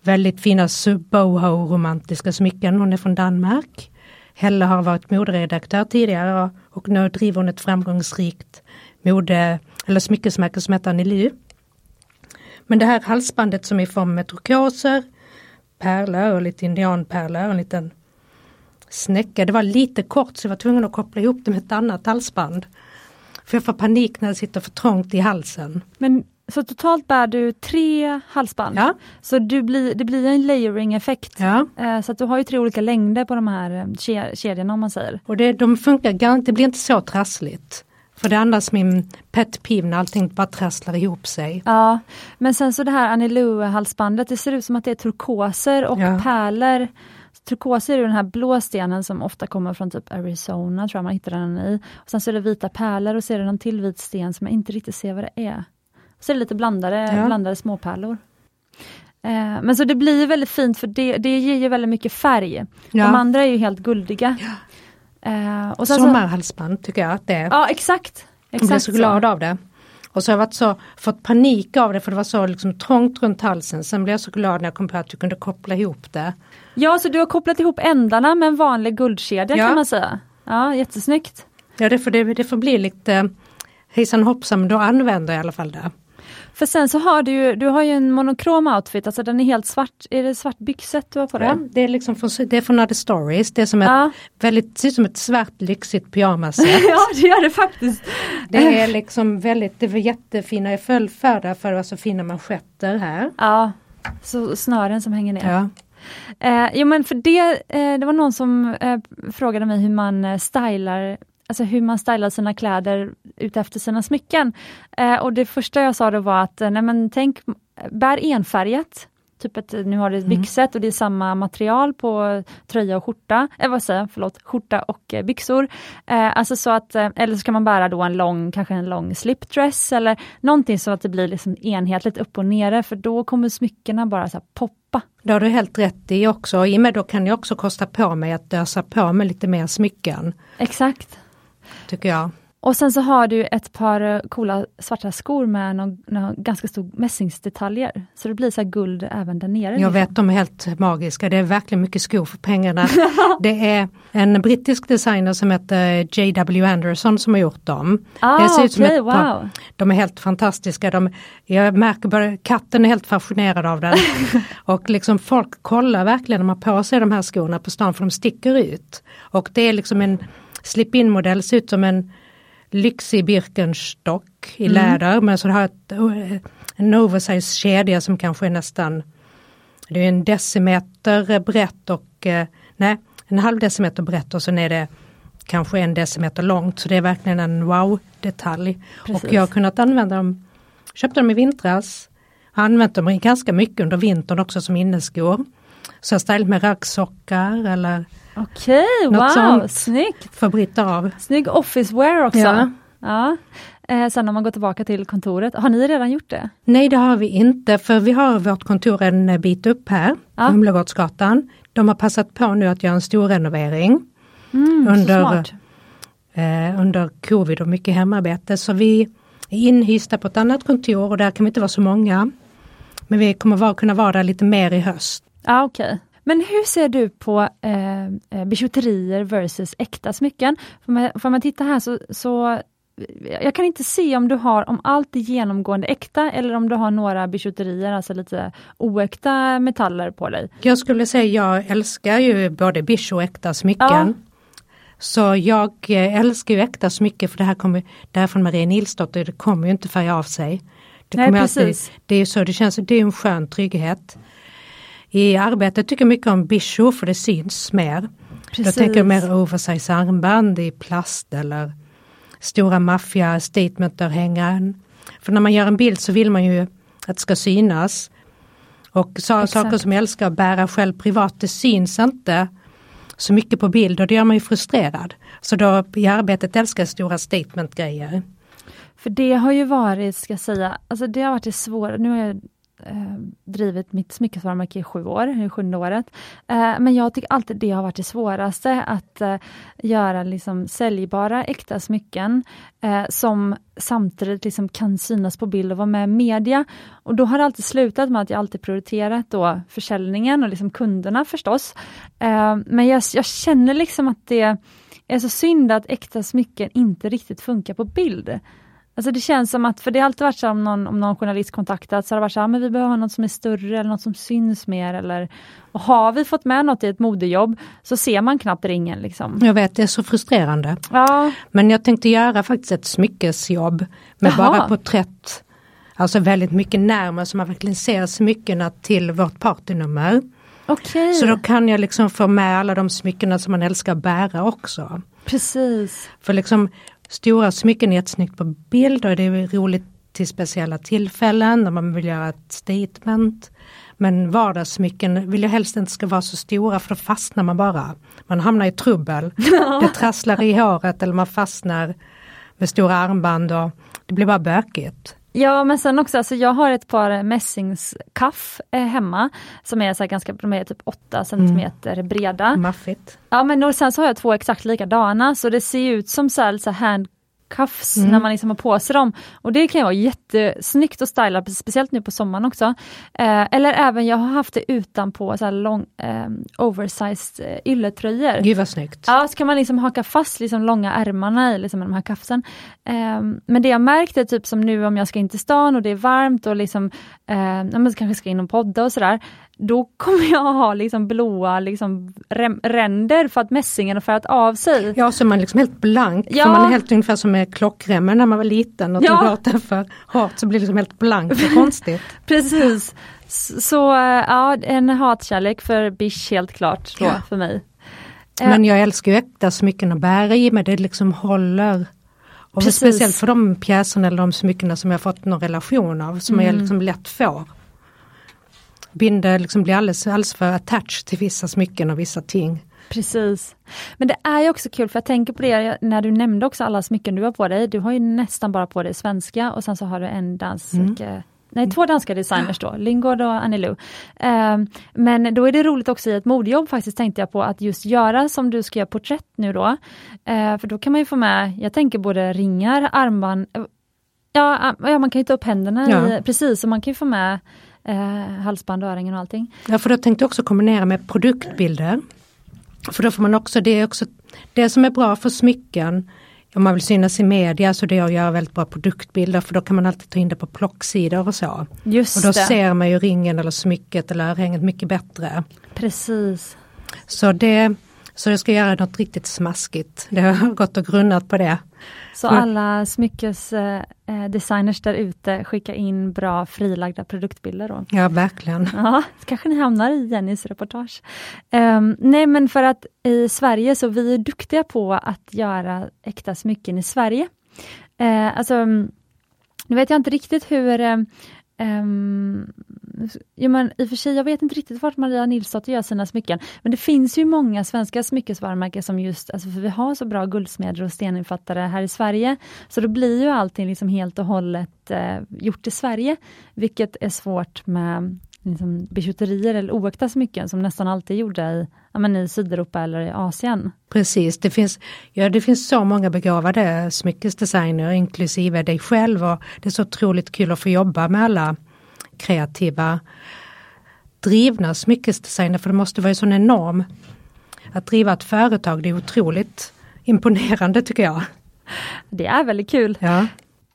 väldigt fina boho-romantiska smycken. Hon är från Danmark. Helle har varit moderedaktör tidigare och, nu driver hon ett framgångsrikt mode eller smyckesmärke som heter Anneli. Men det här halsbandet som är i form med turkoser, pärlor och lite indianpärlor och en liten snäcka. Det var lite kort så jag var tvungen att koppla ihop det med ett annat halsband. För jag får panik när det sitter för trångt i halsen. Men så totalt bär du tre halsband? Ja. Så du blir, det blir en layering effekt? Ja. Eh, så att du har ju tre olika längder på de här eh, kedjorna om man säger. Och det, de funkar, det blir inte så trassligt. För det är annars min pet peeve när allting bara trasslar ihop sig. Ja, men sen så det här Anilou-halsbandet, det ser ut som att det är turkoser och ja. pärlor. Turkoser är den här blå stenen som ofta kommer från typ Arizona, tror jag man hittar den i. Och sen så är det vita pärlor och så är det någon till vit sten som jag inte riktigt ser vad det är. Så är det lite blandade, ja. blandade småpärlor. Eh, men så det blir väldigt fint för det, det ger ju väldigt mycket färg. Ja. De andra är ju helt guldiga. Ja. Eh, och Sommarhalsband tycker jag att det är. Ja exakt. exakt jag blir så glad av det. Och så har jag varit så, fått panik av det för det var så liksom trångt runt halsen. Sen blev jag så glad när jag kom på att du kunde koppla ihop det. Ja, så du har kopplat ihop ändarna med en vanlig guldkedja ja. kan man säga. Ja, jättesnyggt. Ja, det får, det, det får bli lite hejsan hoppsan, men då använder jag i alla fall det. För sen så har du ju, du har ju en monokrom outfit, alltså den är helt svart. Är det svart byxet du har på dig? Ja, det är liksom från, det är från Other Stories. Det är som ett ja. väldigt, ser ut som ett svart lyxigt pyjamasset. ja det gör det faktiskt. Det är liksom väldigt, det var jättefina, jag föll för det för det var så fina manschetter här. Ja, så snören som hänger ner. Ja. Eh, jo men för det, eh, det var någon som eh, frågade mig hur man eh, stylar alltså hur man stylar sina kläder utefter sina smycken. Eh, och det första jag sa då var att, eh, nej men tänk, bär enfärgat. Typ att nu har du mm. byxet och det är samma material på tröja och skjorta, eh, vad säger jag, förlåt, skjorta och eh, byxor. Eh, alltså så att, eh, eller så kan man bära då en lång, kanske en lång slipdress eller någonting så att det blir liksom enhetligt upp och nere för då kommer smyckena bara så poppa. Det har du helt rätt i också, i och med då kan jag också kosta på mig att dösa på med lite mer smycken. Exakt tycker jag. Och sen så har du ett par eh, coola svarta skor med någon, någon ganska stor mässingsdetaljer. Så det blir så guld även där nere. Jag liksom. vet, de är helt magiska. Det är verkligen mycket skor för pengarna. det är en brittisk designer som heter J.W. Anderson som har gjort dem. Ah, det ser ut som okay, ett par, wow. De är helt fantastiska. De, jag märker bara, katten är helt fascinerad av den. och liksom folk kollar verkligen när man på sig de här skorna på stan för de sticker ut. Och det är liksom en slip-in modell, ser ut som en lyxig Birkenstock i mm. läder men så har ett, en oversized kedja som kanske är nästan det är en decimeter brett och eh, nej, en halv decimeter brett och sen är det kanske en decimeter långt så det är verkligen en wow-detalj. Och jag har kunnat använda dem, köpte dem i vintras, har använt dem ganska mycket under vintern också som inneskor. Så jag stylat med raggsockar eller Okej, wow, sånt snyggt! För Britta av. Snygg office wear också. Ja. ja. Eh, sen när man går tillbaka till kontoret, har ni redan gjort det? Nej det har vi inte för vi har vårt kontor en bit upp här, ja. Humlegårdsgatan. De har passat på nu att göra en stor renovering. Mm, under, eh, under covid och mycket hemarbete så vi är inhysta på ett annat kontor och där kan vi inte vara så många. Men vi kommer vara, kunna vara där lite mer i höst. Ja, okej. Okay. Men hur ser du på eh, eh, bijouterier versus äkta smycken? Får man, får man titta här så, så jag kan inte se om du har, om allt är genomgående äkta eller om du har några bijouterier, alltså lite oäkta metaller på dig. Jag skulle säga jag älskar ju både bish och äkta smycken. Ja. Så jag eh, älskar ju äkta smycken för det här kommer, det här från Marie Nilsdotter, det kommer ju inte färga av sig. Det, Nej, precis. Alltid, det är så, det känns, det är en skön trygghet. I arbetet tycker jag mycket om Bisho för det syns mer. Precis. Jag tänker mer oversize armband i plast eller stora maffia statementörhängaren. För när man gör en bild så vill man ju att det ska synas. Och så, saker som jag älskar att bära själv privat, det syns inte så mycket på bild och det gör man ju frustrerad. Så då i arbetet älskar jag stora statementgrejer. För det har ju varit, ska jag säga, alltså det har varit det svåra, nu har jag eh, drivit mitt smyckesvarumärke i sju år, i sjunde året. Eh, men jag tycker alltid det har varit det svåraste, att eh, göra liksom säljbara äkta smycken eh, som samtidigt liksom kan synas på bild och vara med i media. Och då har det alltid slutat med att jag alltid prioriterat då försäljningen och liksom kunderna förstås. Eh, men jag, jag känner liksom att det är så synd att äkta smycken inte riktigt funkar på bild. Alltså det känns som att, för det har alltid varit så om någon, om någon journalist kontaktat, så har det varit så här, men vi behöver ha något som är större eller något som syns mer. Eller, och har vi fått med något i ett modejobb så ser man knappt ringen. Liksom. Jag vet, det är så frustrerande. Ja. Men jag tänkte göra faktiskt ett smyckesjobb med Jaha. bara porträtt. Alltså väldigt mycket närmare så man verkligen ser smyckena till vårt partynummer. Okej, Så då kan jag liksom få med alla de smyckena som man älskar att bära också. precis. För liksom stora smycken är jättesnyggt på bild och det är roligt till speciella tillfällen när man vill göra ett statement. Men vardagssmycken vill jag helst inte ska vara så stora för då fastnar man bara. Man hamnar i trubbel. Det trasslar i håret eller man fastnar med stora armband och det blir bara bökigt. Ja men sen också, alltså jag har ett par mässingskaff eh, hemma som är så ganska, de är typ 8 centimeter breda. Maffigt. Ja men och sen så har jag två exakt likadana så det ser ut som så här, så här handcuffs när man liksom har på sig dem. Och det kan ju vara jättesnyggt att styla, speciellt nu på sommaren också. Eh, eller även, jag har haft det utanpå så här lång, eh, oversized eh, ylletröjor. Gud vad snyggt. Ja, så kan man liksom haka fast liksom långa ärmarna i liksom de här kaffsen. Ehm, men det jag märkt är typ som nu om jag ska in till stan och det är varmt och liksom, eh, men kanske ska in och podda och sådär. Då kommer jag ha liksom blåa liksom ränder för att mässingen har färgat av sig. Ja, så är man liksom helt blank. Ja. Man är helt ungefär som med klockremmen när man var liten och Ja. tog åt den för hårt så blir det liksom helt blankt och konstigt. Precis. Så eh, ja, en hatkärlek för Bish helt klart då, Ja. för mig. Eh, Men jag älskar ju äkta smycken att bära i men det liksom håller. Och Precis. speciellt för de pjäserna eller de smyckena som jag fått någon relation av som Mm. jag liksom lätt får. Binder liksom blir alldeles, alldeles för attached till vissa smycken och vissa ting. Precis. Men det är ju också kul för jag tänker på det när du nämnde också alla smycken du har på dig. Du har ju nästan bara på dig svenska och sen så har du en dansk Nej, två danska designers då, Lingård och Annie Lou. Ehm, men då är det roligt också i ett modejobb faktiskt tänkte jag på att just göra som du ska göra porträtt nu då. Eh, för då kan man ju få med, jag tänker både ringar, armband, eh, ja, ja man kan ju ta upp händerna Ja. i, precis, och man kan ju få med eh, halsband, örhängen och allting. Ja, för då tänkte jag också kombinera med produktbilder. För då får man också, det är också det som är bra för smycken om man vill synas i media så det är att göra väldigt bra produktbilder för då kan man alltid ta in det på plocksidor och så. Just Och då det, ser man ju ringen eller smycket eller örhänget mycket bättre. precis. Så det så jag ska göra något riktigt smaskigt. Det har gått och grunnat på det. Så För- alla smyckesdesigners eh, designers där ute, skicka in bra frilagda produktbilder då. Ja, verkligen. Ja, kanske ni hamnar i Jennys reportage. Ehm, nej men för att i Sverige så vi är duktiga på att göra äkta smycken i Sverige. Uh, alltså, mm, nu vet jag inte riktigt hur Um, ja, men I och för sig, jag vet inte riktigt vart Maria Nilsdotter gör sina smycken, men det finns ju många svenska smyckesvarumärken som just, alltså för vi har så bra guldsmeder och steninfattare här i Sverige, så då blir ju allting liksom helt och hållet eh, gjort i Sverige, vilket är svårt med liksom, bijouterier eller oäkta smycken som nästan alltid är gjorda i, ja, men i Sydeuropa eller i Asien. Precis, det finns, ja, det finns så många begåvade smyckesdesigner inklusive dig själv och det är så otroligt kul att få jobba med alla kreativa drivna smyckesdesigner för det måste vara en sån enorm att driva ett företag, det är otroligt imponerande tycker jag. Det är väldigt kul. Ja.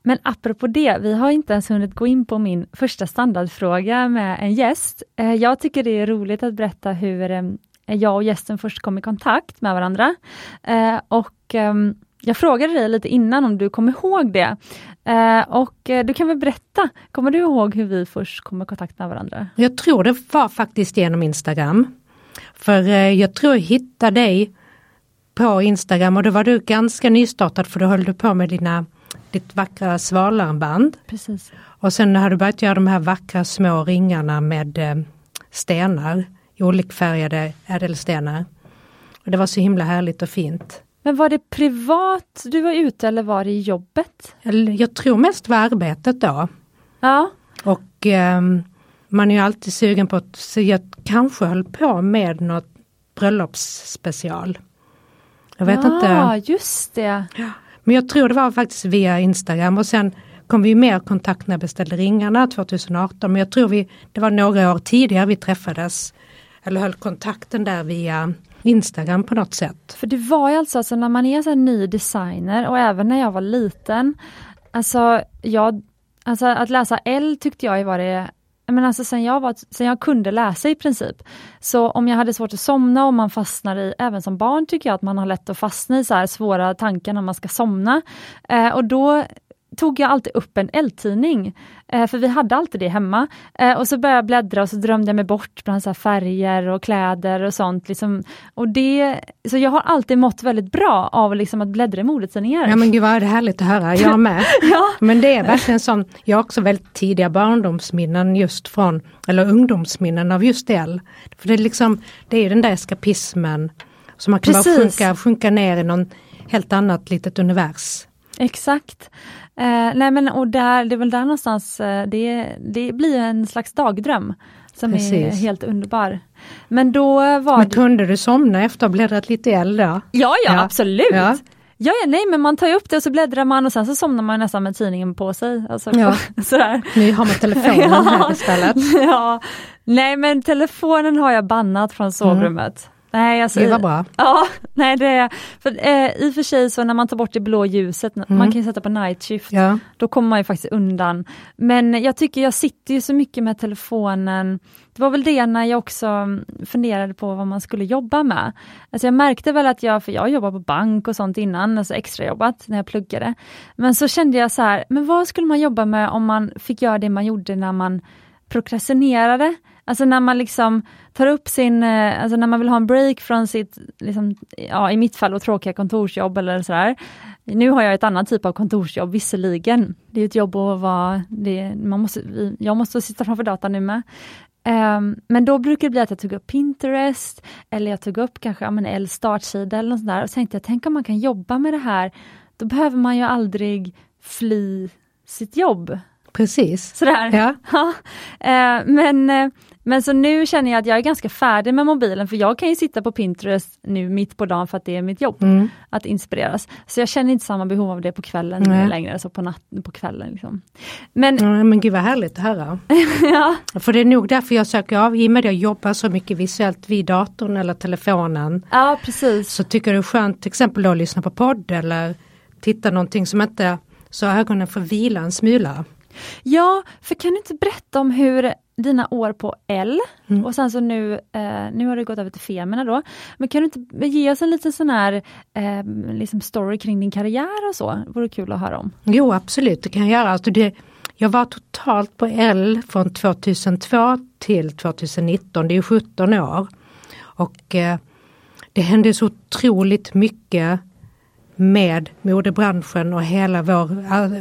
Men apropå det, vi har inte ens hunnit gå in på min första standardfråga med en gäst. Eh, jag tycker det är roligt att berätta hur ehm, jag och gästen först kom i kontakt med varandra. Eh, och ehm, jag frågade dig lite innan om du kommer ihåg det. Eh, och du kan väl berätta, kommer du ihåg hur vi först kom i kontakt med varandra? Jag tror det var faktiskt genom Instagram. För jag tror jag hittade dig på Instagram och då var du ganska nystartad för då höll du på med dina, ditt vackra svalarmband. Precis. Och sen har du börjat göra de här vackra små ringarna med eh, stenar, olikfärgade ädelstenar. Och det var så himla härligt och fint. Men var det privat du var ute eller var det i jobbet? Jag tror mest var arbetet då. Ja, Och ehm, man är ju alltid sugen på att, så jag kanske höll på med något bröllopsspecial. Jag vet ja, inte. Ja, just det. Men jag tror det var faktiskt via Instagram och sen kom vi mer kontakt när jag beställde ringarna 2018. Men jag tror vi, det var några år tidigare vi träffades. Eller höll kontakten där via Instagram på något sätt. För det var ju alltså, alltså när man är så ny designer och även när jag var liten. Alltså, jag, alltså att läsa L tyckte jag var det men alltså sen jag, var, sen jag kunde läsa i princip. Så om jag hade svårt att somna och man fastnar i, även som barn tycker jag att man har lätt att fastna i så svåra tankar när man ska somna. Eh, och då tog jag alltid upp en L-tidning, eh, för vi hade alltid det hemma. Eh, och så började jag bläddra och så drömde jag mig bort bland så färger och kläder och sånt. Liksom. Och det, så jag har alltid mått väldigt bra av liksom att bläddra i modetidningar. Ja men gud vad härligt att höra, jag med. ja. Men det är verkligen sån, jag har också väldigt tidiga barndomsminnen just från, eller ungdomsminnen av just L. För det är liksom, det är den där eskapismen. Så man kan Precis. bara sjunka, sjunka ner i någon helt annat litet univers. Exakt. Eh, nej men och där, det är väl där någonstans, eh, det, det blir en slags dagdröm som Precis. är helt underbar. Men då var Men kunde du somna efter att ha bläddrat lite eld Ja, ja, ja, absolut! Ja. Ja, ja, nej men man tar upp det och så bläddrar man och sen så somnar man nästan med tidningen på sig. Alltså, ja. sådär. Nu har man telefonen ja. här istället. Ja. Nej men telefonen har jag bannat från sovrummet. Mm. Nej, alltså, det var bra. Ja, nej det för, eh, i och för sig så när man tar bort det blå ljuset, mm. man kan ju sätta på night shift, ja. då kommer man ju faktiskt undan. Men jag tycker jag sitter ju så mycket med telefonen, det var väl det när jag också funderade på vad man skulle jobba med. Alltså jag märkte väl att jag, för jag jobbat på bank och sånt innan, alltså extrajobbat när jag pluggade. Men så kände jag så här, men vad skulle man jobba med om man fick göra det man gjorde när man prokrastinerade? Alltså när man liksom tar upp sin, eh, alltså när man vill ha en break från sitt, liksom, ja i mitt fall, tråkiga kontorsjobb eller sådär. Nu har jag ett annat typ av kontorsjobb visserligen. Det är ett jobb att vara, det, man måste, jag måste sitta framför datorn nu med. Um, men då brukar det bli att jag tog upp Pinterest, eller jag tog upp kanske ja, en startsida eller något sånt där och tänkte jag, tänk om man kan jobba med det här, då behöver man ju aldrig fly sitt jobb. Precis. Sådär. Ja. ja. Uh, men uh, men så nu känner jag att jag är ganska färdig med mobilen för jag kan ju sitta på Pinterest nu mitt på dagen för att det är mitt jobb mm. att inspireras. Så jag känner inte samma behov av det på kvällen Nej. längre, så på, natt, på kvällen. Liksom. Men, ja, men gud vad härligt att höra. ja. För det är nog därför jag söker av, i och med att jag jobbar så mycket visuellt vid datorn eller telefonen. Ja precis. Så tycker det är skönt till exempel att lyssna på podd eller titta någonting som inte så ögonen får vila en smula. Ja, för kan du inte berätta om hur dina år på L mm. och sen så nu, eh, nu har det gått över till Femina då. Men kan du inte ge oss en liten sån här eh, liksom story kring din karriär och så? Det vore kul att höra om. Jo absolut, det kan jag göra. Alltså det, jag var totalt på L från 2002 till 2019, det är 17 år. Och eh, det hände så otroligt mycket med modebranschen och hela vår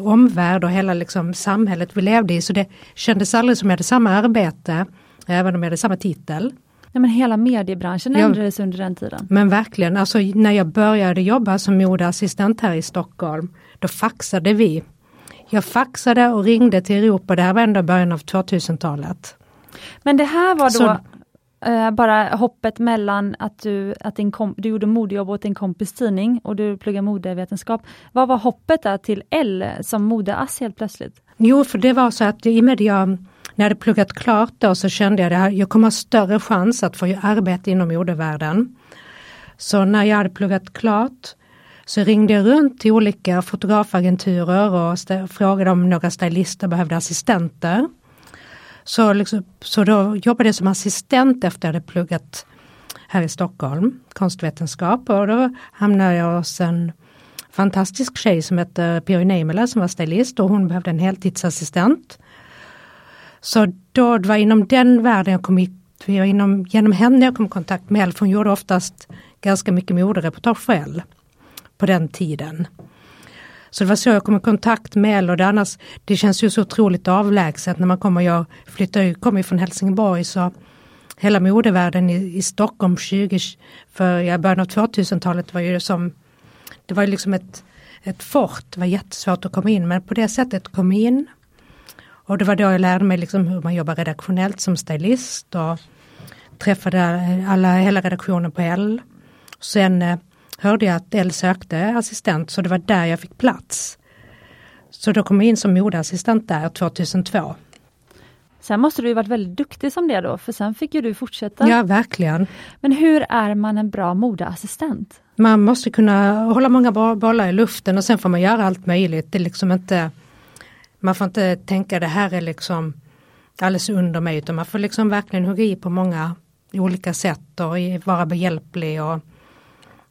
omvärld och hela liksom samhället vi levde i. Så det kändes aldrig som jag hade samma arbete, även om jag hade samma titel. Ja, men hela mediebranschen ändrades under den tiden. Men verkligen, alltså när jag började jobba som modeassistent här i Stockholm, då faxade vi. Jag faxade och ringde till Europa, det här var ändå början av 2000-talet. Men det här var då Så, Uh, bara hoppet mellan att du, att din kom, du gjorde modejobb åt din kompis tidning och du pluggade modevetenskap. Vad var hoppet där till L som modeass helt plötsligt? Jo, för det var så att i och med jag, när jag hade pluggat klart då så kände jag att jag kommer ha större chans att få arbete inom modevärlden. Så när jag hade pluggat klart så ringde jag runt till olika fotografagenturer och frågade om några stylister behövde assistenter. Så, liksom, så då jobbade jag som assistent efter att jag hade pluggat här i Stockholm, konstvetenskap och då hamnade jag hos en fantastisk tjej som hette Pirjo Neimela som var stylist och hon behövde en heltidsassistent. Så då det var inom den världen jag kom i, inom, genom henne jag kom i kontakt med Elle, för hon gjorde oftast ganska mycket modereportage själv på den tiden. Så det var så jag kom i kontakt med Elle och det, annars, det känns ju så otroligt avlägset när man kommer, jag flyttar, kommer från Helsingborg så hela modevärlden i, i Stockholm 20, för i början av 2000-talet var ju som, det var ju liksom ett, ett fort, det var jättesvårt att komma in men på det sättet kom in. Och det var då jag lärde mig liksom hur man jobbar redaktionellt som stylist och träffade alla, hela redaktionen på L. Sen eh, hörde jag att L sökte assistent så det var där jag fick plats. Så då kom jag in som modeassistent där 2002. Sen måste du ju varit väldigt duktig som det då, för sen fick ju du fortsätta. Ja, verkligen. Men hur är man en bra modeassistent? Man måste kunna hålla många bollar i luften och sen får man göra allt möjligt. Det är liksom inte, man får inte tänka det här är liksom alldeles under mig utan man får liksom verkligen hugga i på många olika sätt och vara behjälplig och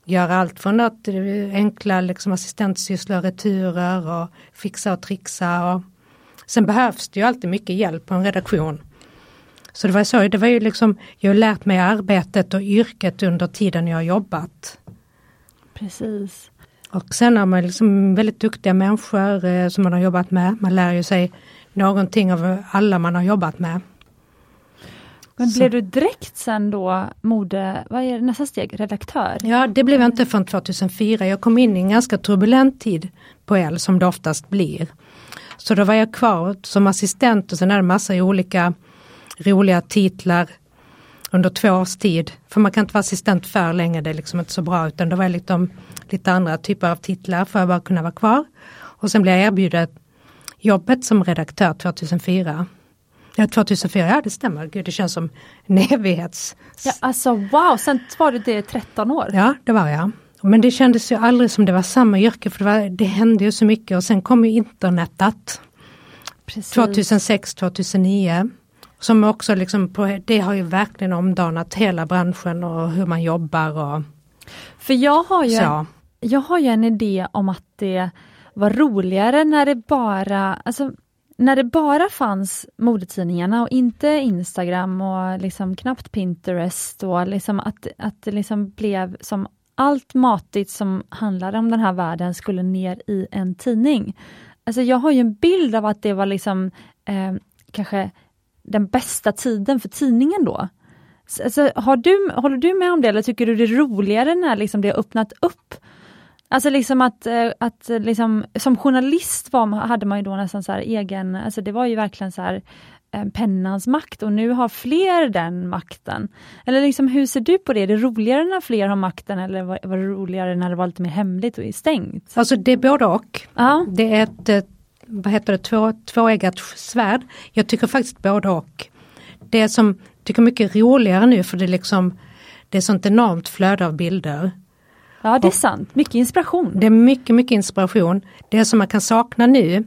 göra allt från att enkla liksom assistentsysslor, returer och fixa och trixa. Och sen behövs det ju alltid mycket hjälp på en redaktion. Så det var så, det var ju liksom, jag har lärt mig arbetet och yrket under tiden jag har jobbat. Precis. Och sen har man liksom väldigt duktiga människor eh, som man har jobbat med. Man lär ju sig någonting av alla man har jobbat med. Men blev du direkt sen då mode, vad är nästa steg, redaktör? Ja det blev jag inte förrän 2004. Jag kom in i en ganska turbulent tid på L som det oftast blir. Så då var jag kvar som assistent och sen är det massa olika roliga titlar under två års tid. För man kan inte vara assistent för länge, det är liksom inte så bra utan det var liksom lite andra typer av titlar för att bara kunna vara kvar. Och sen blev jag erbjuden jobbet som redaktör 2004. Ja, 2004, ja det stämmer. Gud, det känns som en evighets... Ja, alltså wow, sen var du det 13 år? Ja, det var jag. Men det kändes ju aldrig som det var samma yrke för det, var, det hände ju så mycket och sen kom ju internetet. Precis. 2006, 2009. Som också liksom, på, det har ju verkligen omdanat hela branschen och hur man jobbar och För jag har ju, så. jag har ju en idé om att det var roligare när det bara, alltså när det bara fanns modetidningarna och inte Instagram och liksom knappt Pinterest och liksom att, att det liksom blev som allt matigt som handlade om den här världen skulle ner i en tidning. Alltså jag har ju en bild av att det var liksom eh, kanske den bästa tiden för tidningen då. Alltså, har du, håller du med om det eller tycker du det är roligare när liksom det har öppnat upp Alltså liksom att, eh, att liksom, som journalist var, hade man ju då nästan så egen, alltså det var ju verkligen så här eh, pennans makt och nu har fler den makten. Eller liksom hur ser du på det? Är det roligare när fler har makten eller var, var det roligare när det var lite mer hemligt och stängt? Alltså det är både och. Ja. Det är ett, vad heter det, två, tvåeggat svärd. Jag tycker faktiskt både och. Det som tycker mycket roligare nu för det är liksom det är sånt enormt flöde av bilder. Ja det är sant, mycket inspiration. Det är mycket, mycket inspiration. Det som man kan sakna nu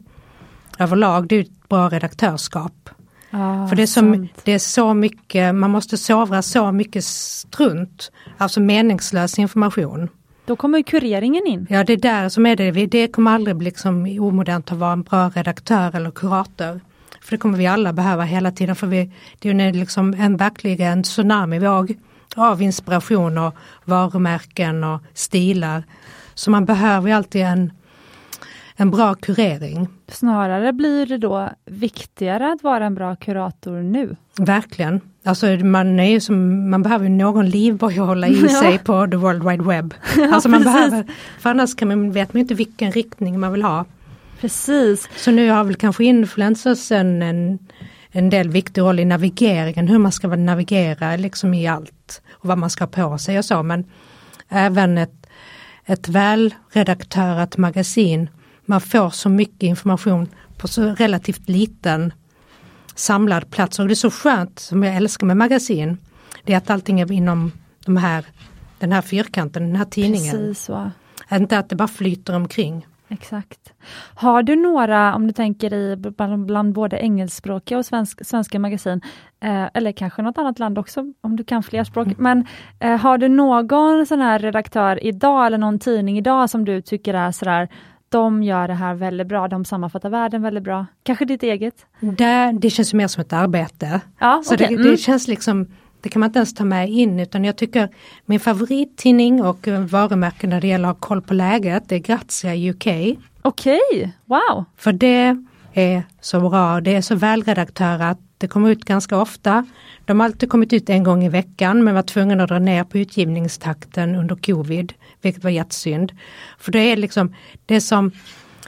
överlag det är ett bra redaktörskap. Ah, För det är, så, det är så mycket, man måste sovra så mycket strunt, alltså meningslös information. Då kommer kureringen in. Ja det är där som är det, det kommer aldrig bli liksom omodernt att vara en bra redaktör eller kurator. För det kommer vi alla behöva hela tiden för vi, det är liksom en verkligen tsunamivåg av inspiration och varumärken och stilar. Så man behöver alltid en, en bra kurering. Snarare blir det då viktigare att vara en bra kurator nu? Verkligen. Alltså man, är ju som, man behöver någon livboj att hålla i sig på the world wide web. Alltså man behöver, för annars kan man, vet man inte vilken riktning man vill ha. Precis. Så nu har väl kanske influencers en, en en del viktig roll i navigeringen, hur man ska navigera liksom i allt och vad man ska ha på sig och så men även ett, ett välredaktörat magasin, man får så mycket information på så relativt liten samlad plats och det är så skönt som jag älskar med magasin, det är att allting är inom de här, den här fyrkanten, den här tidningen. Precis så. Inte att det bara flyter omkring. Exakt. Har du några, om du tänker i bland, bland både engelskspråkiga och svensk, svenska magasin, eh, eller kanske något annat land också, om du kan fler språk, mm. men eh, har du någon sån här redaktör idag, eller någon tidning idag som du tycker är sådär, de gör det här väldigt bra, de sammanfattar världen väldigt bra. Kanske ditt eget? Det, det känns mer som ett arbete. Ja, så okay. det, det mm. känns liksom det kan man inte ens ta med in utan jag tycker min favorittidning och varumärke när det gäller att ha koll på läget det är Grazia UK. Okej, okay. wow! För det är så bra, det är så välredaktörat, det kommer ut ganska ofta. De har alltid kommit ut en gång i veckan men var tvungna att dra ner på utgivningstakten under covid, vilket var jättesynd. För det är liksom, det är som,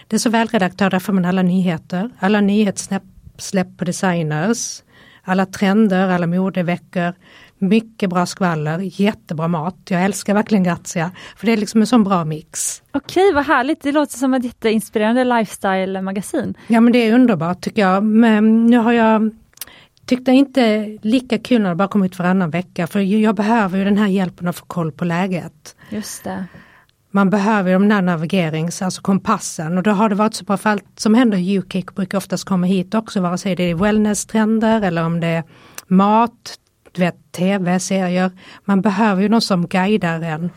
det är så välredaktörat, där får man alla nyheter, alla nyhetssnäpp släpp på designers, alla trender, alla modeveckor, mycket bra skvaller, jättebra mat. Jag älskar verkligen Grazia, för det är liksom en sån bra mix. Okej, vad härligt. Det låter som ett jätteinspirerande lifestyle-magasin. Ja men det är underbart tycker jag. Men nu har jag tyckte inte lika kul när det bara kom ut varannan vecka för jag behöver ju den här hjälpen att få koll på läget. Just det. Man behöver ju de där navigerings, alltså kompassen och då har det varit så bra för allt som händer i UK brukar oftast komma hit också vare sig det är wellness-trender eller om det är mat, du vet tv-serier. Man behöver ju någon som guidar en.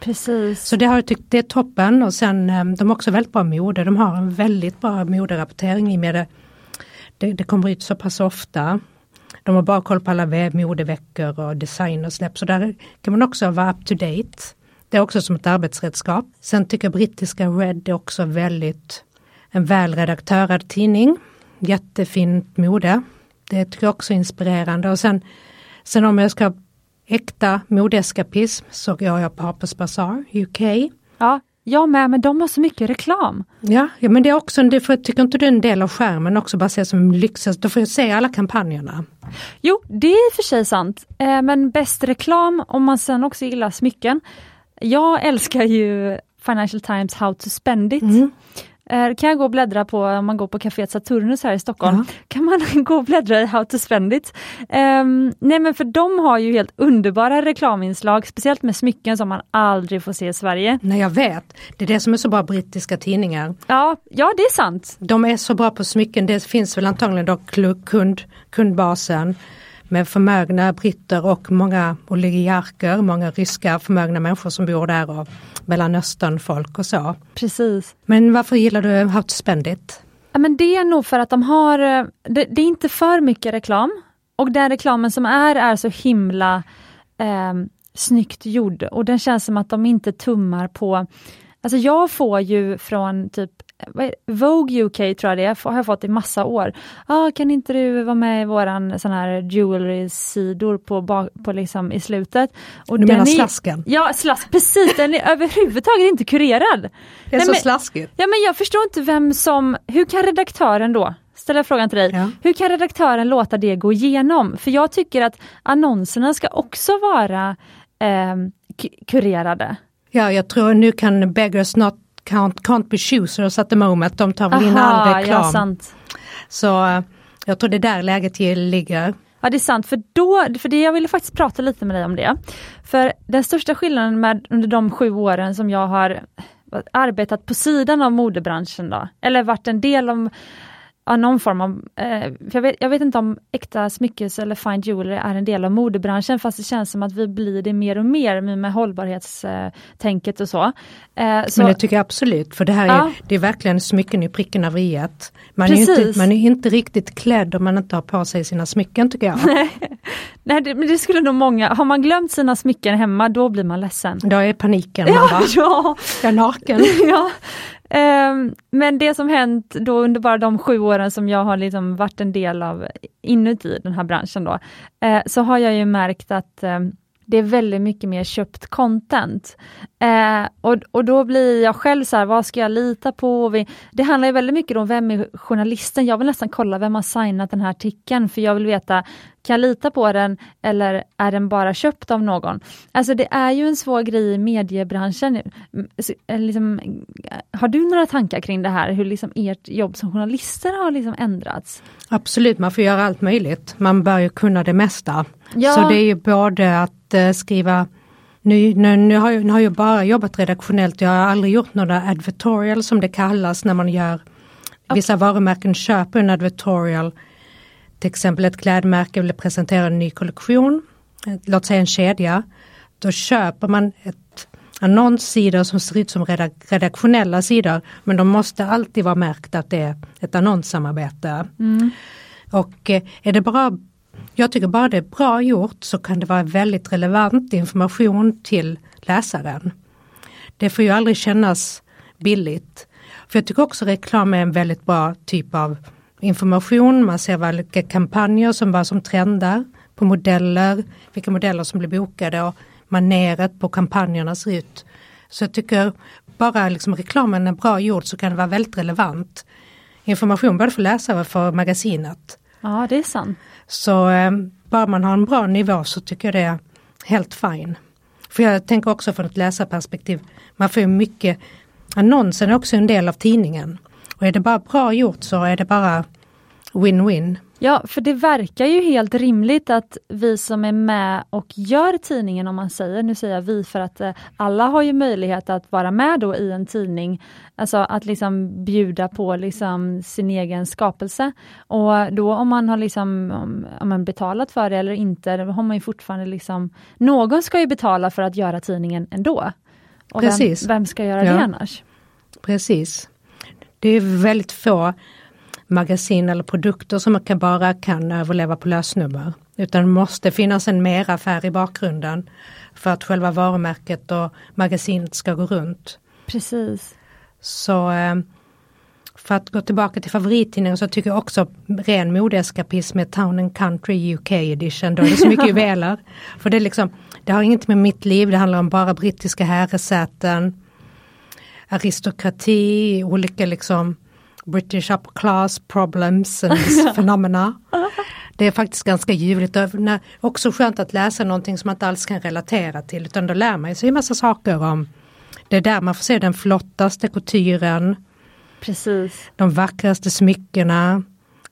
Precis. Så det har jag tyckt det är toppen och sen eh, de har också väldigt bra mode. De har en väldigt bra moderapportering i med det. Det, det kommer ut så pass ofta. De har bara koll på alla modeveckor och designersläpp så där kan man också vara up to date. Det är också som ett arbetsredskap. Sen tycker brittiska Red är också väldigt en välredaktörad tidning. Jättefint mode. Det tycker jag också är inspirerande och sen, sen om jag ska äkta modeskapism så går jag på Harper's Bazaar UK. Ja, jag med, men de har så mycket reklam. Ja, ja men det är också, en, för, tycker inte du är en del av skärmen också bara se som lyxigt, då får jag se alla kampanjerna. Jo, det är i och för sig sant, eh, men bäst reklam om man sen också gillar smycken. Jag älskar ju Financial Times How to spend it. Mm. Eh, kan jag gå och bläddra på, om man går på Café Saturnus här i Stockholm, ja. kan man gå och bläddra i How to spend it. Um, nej men för de har ju helt underbara reklaminslag, speciellt med smycken som man aldrig får se i Sverige. Nej jag vet, det är det som är så bra brittiska tidningar. Ja, ja det är sant. De är så bra på smycken, det finns väl antagligen då kund, kundbasen med förmögna britter och många oligarker, många ryska förmögna människor som bor där och Mellanöstern folk och så. Precis. Men varför gillar du How to spend it? Ja, men det är nog för att de har, eh, det, det är inte för mycket reklam och den reklamen som är, är så himla eh, snyggt gjord och den känns som att de inte tummar på Alltså jag får ju från typ Vogue UK tror jag det är, har jag fått i massa år. Ah, kan inte du vara med i våran sån här jewelry-sidor på, på liksom i slutet? Och du menar är, slasken? Ja, slask, precis, den är överhuvudtaget inte kurerad. Det är Nej, så men, slaskigt. Ja men jag förstår inte vem som, hur kan redaktören då ställa frågan till dig. Ja. Hur kan redaktören låta det gå igenom? För jag tycker att annonserna ska också vara eh, kurerade. Ja, jag tror nu kan beggars not can't, can't be choosers at the moment. De tar väl in all reklam. Ja, sant. Så eh, jag tror det är där läget ligger. Ja det är sant, för, då, för det, jag ville faktiskt prata lite med dig om det. För den största skillnaden med under de sju åren som jag har arbetat på sidan av modebranschen då, eller varit en del av ja, någon form av, eh, jag, vet, jag, vet, inte om äkta smyckes eller fine jewelry är en del av modebranschen fast det känns som att vi blir det mer och mer med hållbarhetstänket och så. Eh, så. Men det tycker jag absolut, för det här ja. är, det är verkligen smycken i pricken av iet. Man är, inte, man är inte riktigt klädd om man inte har på sig sina smycken tycker jag. Nej, det, men det skulle nog många, har man glömt sina smycken hemma då blir man ledsen. Då är paniken. Ja, bara, ja. Jag är naken. ja. Um, men det som hänt då under bara de sju åren som jag har liksom varit en del av inuti den här branschen då, uh, så har jag ju märkt att um, det är väldigt mycket mer köpt content. Eh, och, och då blir jag själv så här, vad ska jag lita på? Vi, det handlar ju väldigt mycket om vem är journalisten? Jag vill nästan kolla vem har signat den här artikeln, för jag vill veta, kan jag lita på den eller är den bara köpt av någon? Alltså det är ju en svår grej i mediebranschen. Mm, eh, liksom, eh, har du några tankar kring det här, hur liksom ert jobb som journalister har liksom ändrats? Absolut, man får göra allt möjligt. Man bör ju kunna det mesta. Ja. Så det är ju både att eh, skriva nu, nu, nu, har jag, nu har jag bara jobbat redaktionellt, jag har aldrig gjort några advertorial som det kallas när man gör Vissa varumärken köper en advertorial, till exempel ett klädmärke vill presentera en ny kollektion, låt säga en kedja. Då köper man ett annonssidor som ser ut som redaktionella sidor men de måste alltid vara märkt att det är ett annonssamarbete. Mm. Och eh, är det bara jag tycker bara det är bra gjort så kan det vara väldigt relevant information till läsaren. Det får ju aldrig kännas billigt. För jag tycker också reklam är en väldigt bra typ av information. Man ser vilka kampanjer som var som trendar på modeller, vilka modeller som blir bokade och maneret på kampanjerna ser ut. Så jag tycker bara liksom reklamen är bra gjord så kan det vara väldigt relevant. information både för läsare och för magasinet. Ja, det är sant. Så eh, bara man har en bra nivå så tycker jag det är helt fine. För jag tänker också från ett läsarperspektiv, man får ju mycket, annonsen är också en del av tidningen. Och är det bara bra gjort så är det bara win-win. Ja, för det verkar ju helt rimligt att vi som är med och gör tidningen, om man säger, nu säger jag vi för att eh, alla har ju möjlighet att vara med då i en tidning, alltså att liksom bjuda på liksom sin egen skapelse. Och då om man har liksom, om, om man betalat för det eller inte, då har man ju fortfarande liksom, någon ska ju betala för att göra tidningen ändå. Och Precis. Vem, vem ska göra Ja. det annars? Precis. Det är väldigt få magasin eller produkter som man bara kan överleva på lösnummer. Utan det måste finnas en meraffär i bakgrunden för att själva varumärket och magasinet ska gå runt. Precis. Så eh, för att gå tillbaka till favorittidningen så tycker jag också ren modeeskapism med Town and Country UK edition. Då är det så mycket juveler. För det är liksom, det har inget med mitt liv, det handlar om bara brittiska herresäten, aristokrati, olika liksom British upper class problems and phenomena. Det är faktiskt ganska ljuvligt och också skönt att läsa någonting som man inte alls kan relatera till utan då lär man sig en massa saker om det är där man får se den flottaste couturen, Precis. de vackraste smyckena.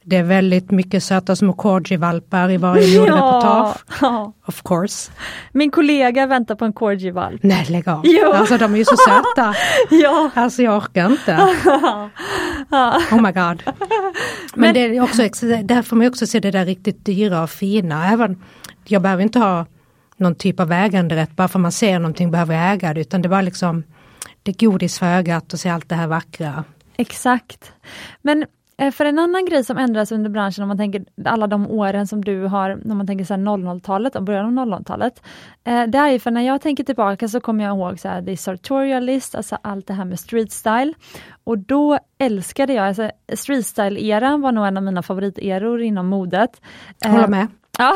Det är väldigt mycket söta små corgi-valpar i varje modereportage. ja. Of course. Min kollega väntar på en corgi-valp. Nej lägg av. Jo. Alltså de är ju så söta. Ja. Alltså jag orkar inte. Oh my god. Men, Men- det är också, där får man också se det där riktigt dyra och fina. Även, jag behöver inte ha någon typ av äganderätt bara för man ser någonting behöver jag äga det. Utan det var liksom det är godis för ögat och se allt det här vackra. Exakt. Men för en annan grej som ändras under branschen, om man tänker alla de åren som du har, när man tänker så här 00-talet, och början av 00-talet. Eh, det är ju för när jag tänker tillbaka så kommer jag ihåg så här, the sartorialist, alltså allt det här med street style. Och då älskade jag, alltså street style-eran var nog en av mina favoriteror inom modet. Eh, Håller med. Ja,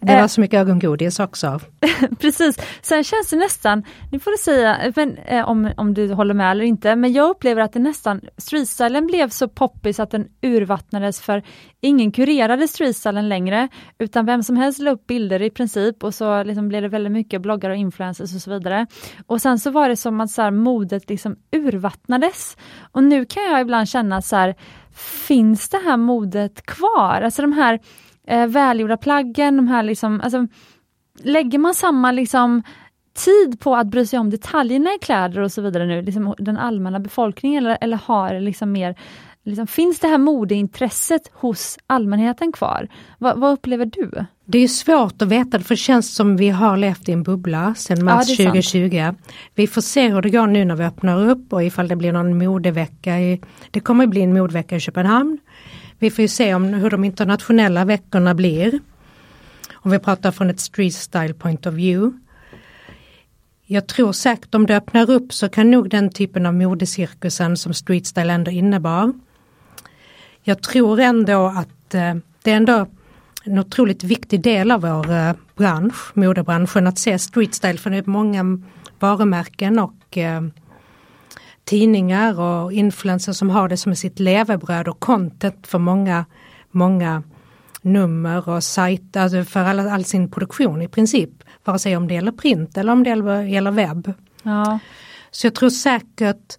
Det eh, var så mycket ögongodis också. Precis. Sen känns det nästan, nu får du säga men, eh, om, om du håller med eller inte, men jag upplever att det nästan, streetstylen blev så poppis att den urvattnades för ingen kurerade streetstylen längre, utan vem som helst la upp bilder i princip och så liksom blev det väldigt mycket bloggar och influencers och så vidare. Och sen så var det som att så här, modet liksom urvattnades. Och nu kan jag ibland känna så här, finns det här modet kvar? Alltså de här eh, välgjorda plaggen, de här liksom, alltså, lägger man samma liksom tid på att bry sig om detaljerna i kläder och så vidare nu, liksom den allmänna befolkningen, eller, eller har liksom mer Liksom, finns det här modeintresset hos allmänheten kvar? Va, vad upplever du? Det är svårt att veta för det känns som vi har levt i en bubbla sedan mars det är sant. 2020. Vi får se hur det går nu när vi öppnar upp och ifall det blir någon modevecka. I, det kommer bli en modevecka i Köpenhamn. Vi får ju se om hur de internationella veckorna blir. Om vi pratar från ett street style point of view. Jag tror säkert om det öppnar upp så kan nog den typen av modecirkusen som street style ändå innebar. Jag tror ändå att eh, det är ändå en otroligt viktig del av vår eh, bransch, modebranschen, att se street style för det är många varumärken och eh, tidningar och influencers som har det som sitt levebröd och content för många, många nummer och sajter, alltså för all, all sin produktion i princip. Vare sig om det gäller print eller om det gäller, webb. Ja, Så jag tror säkert,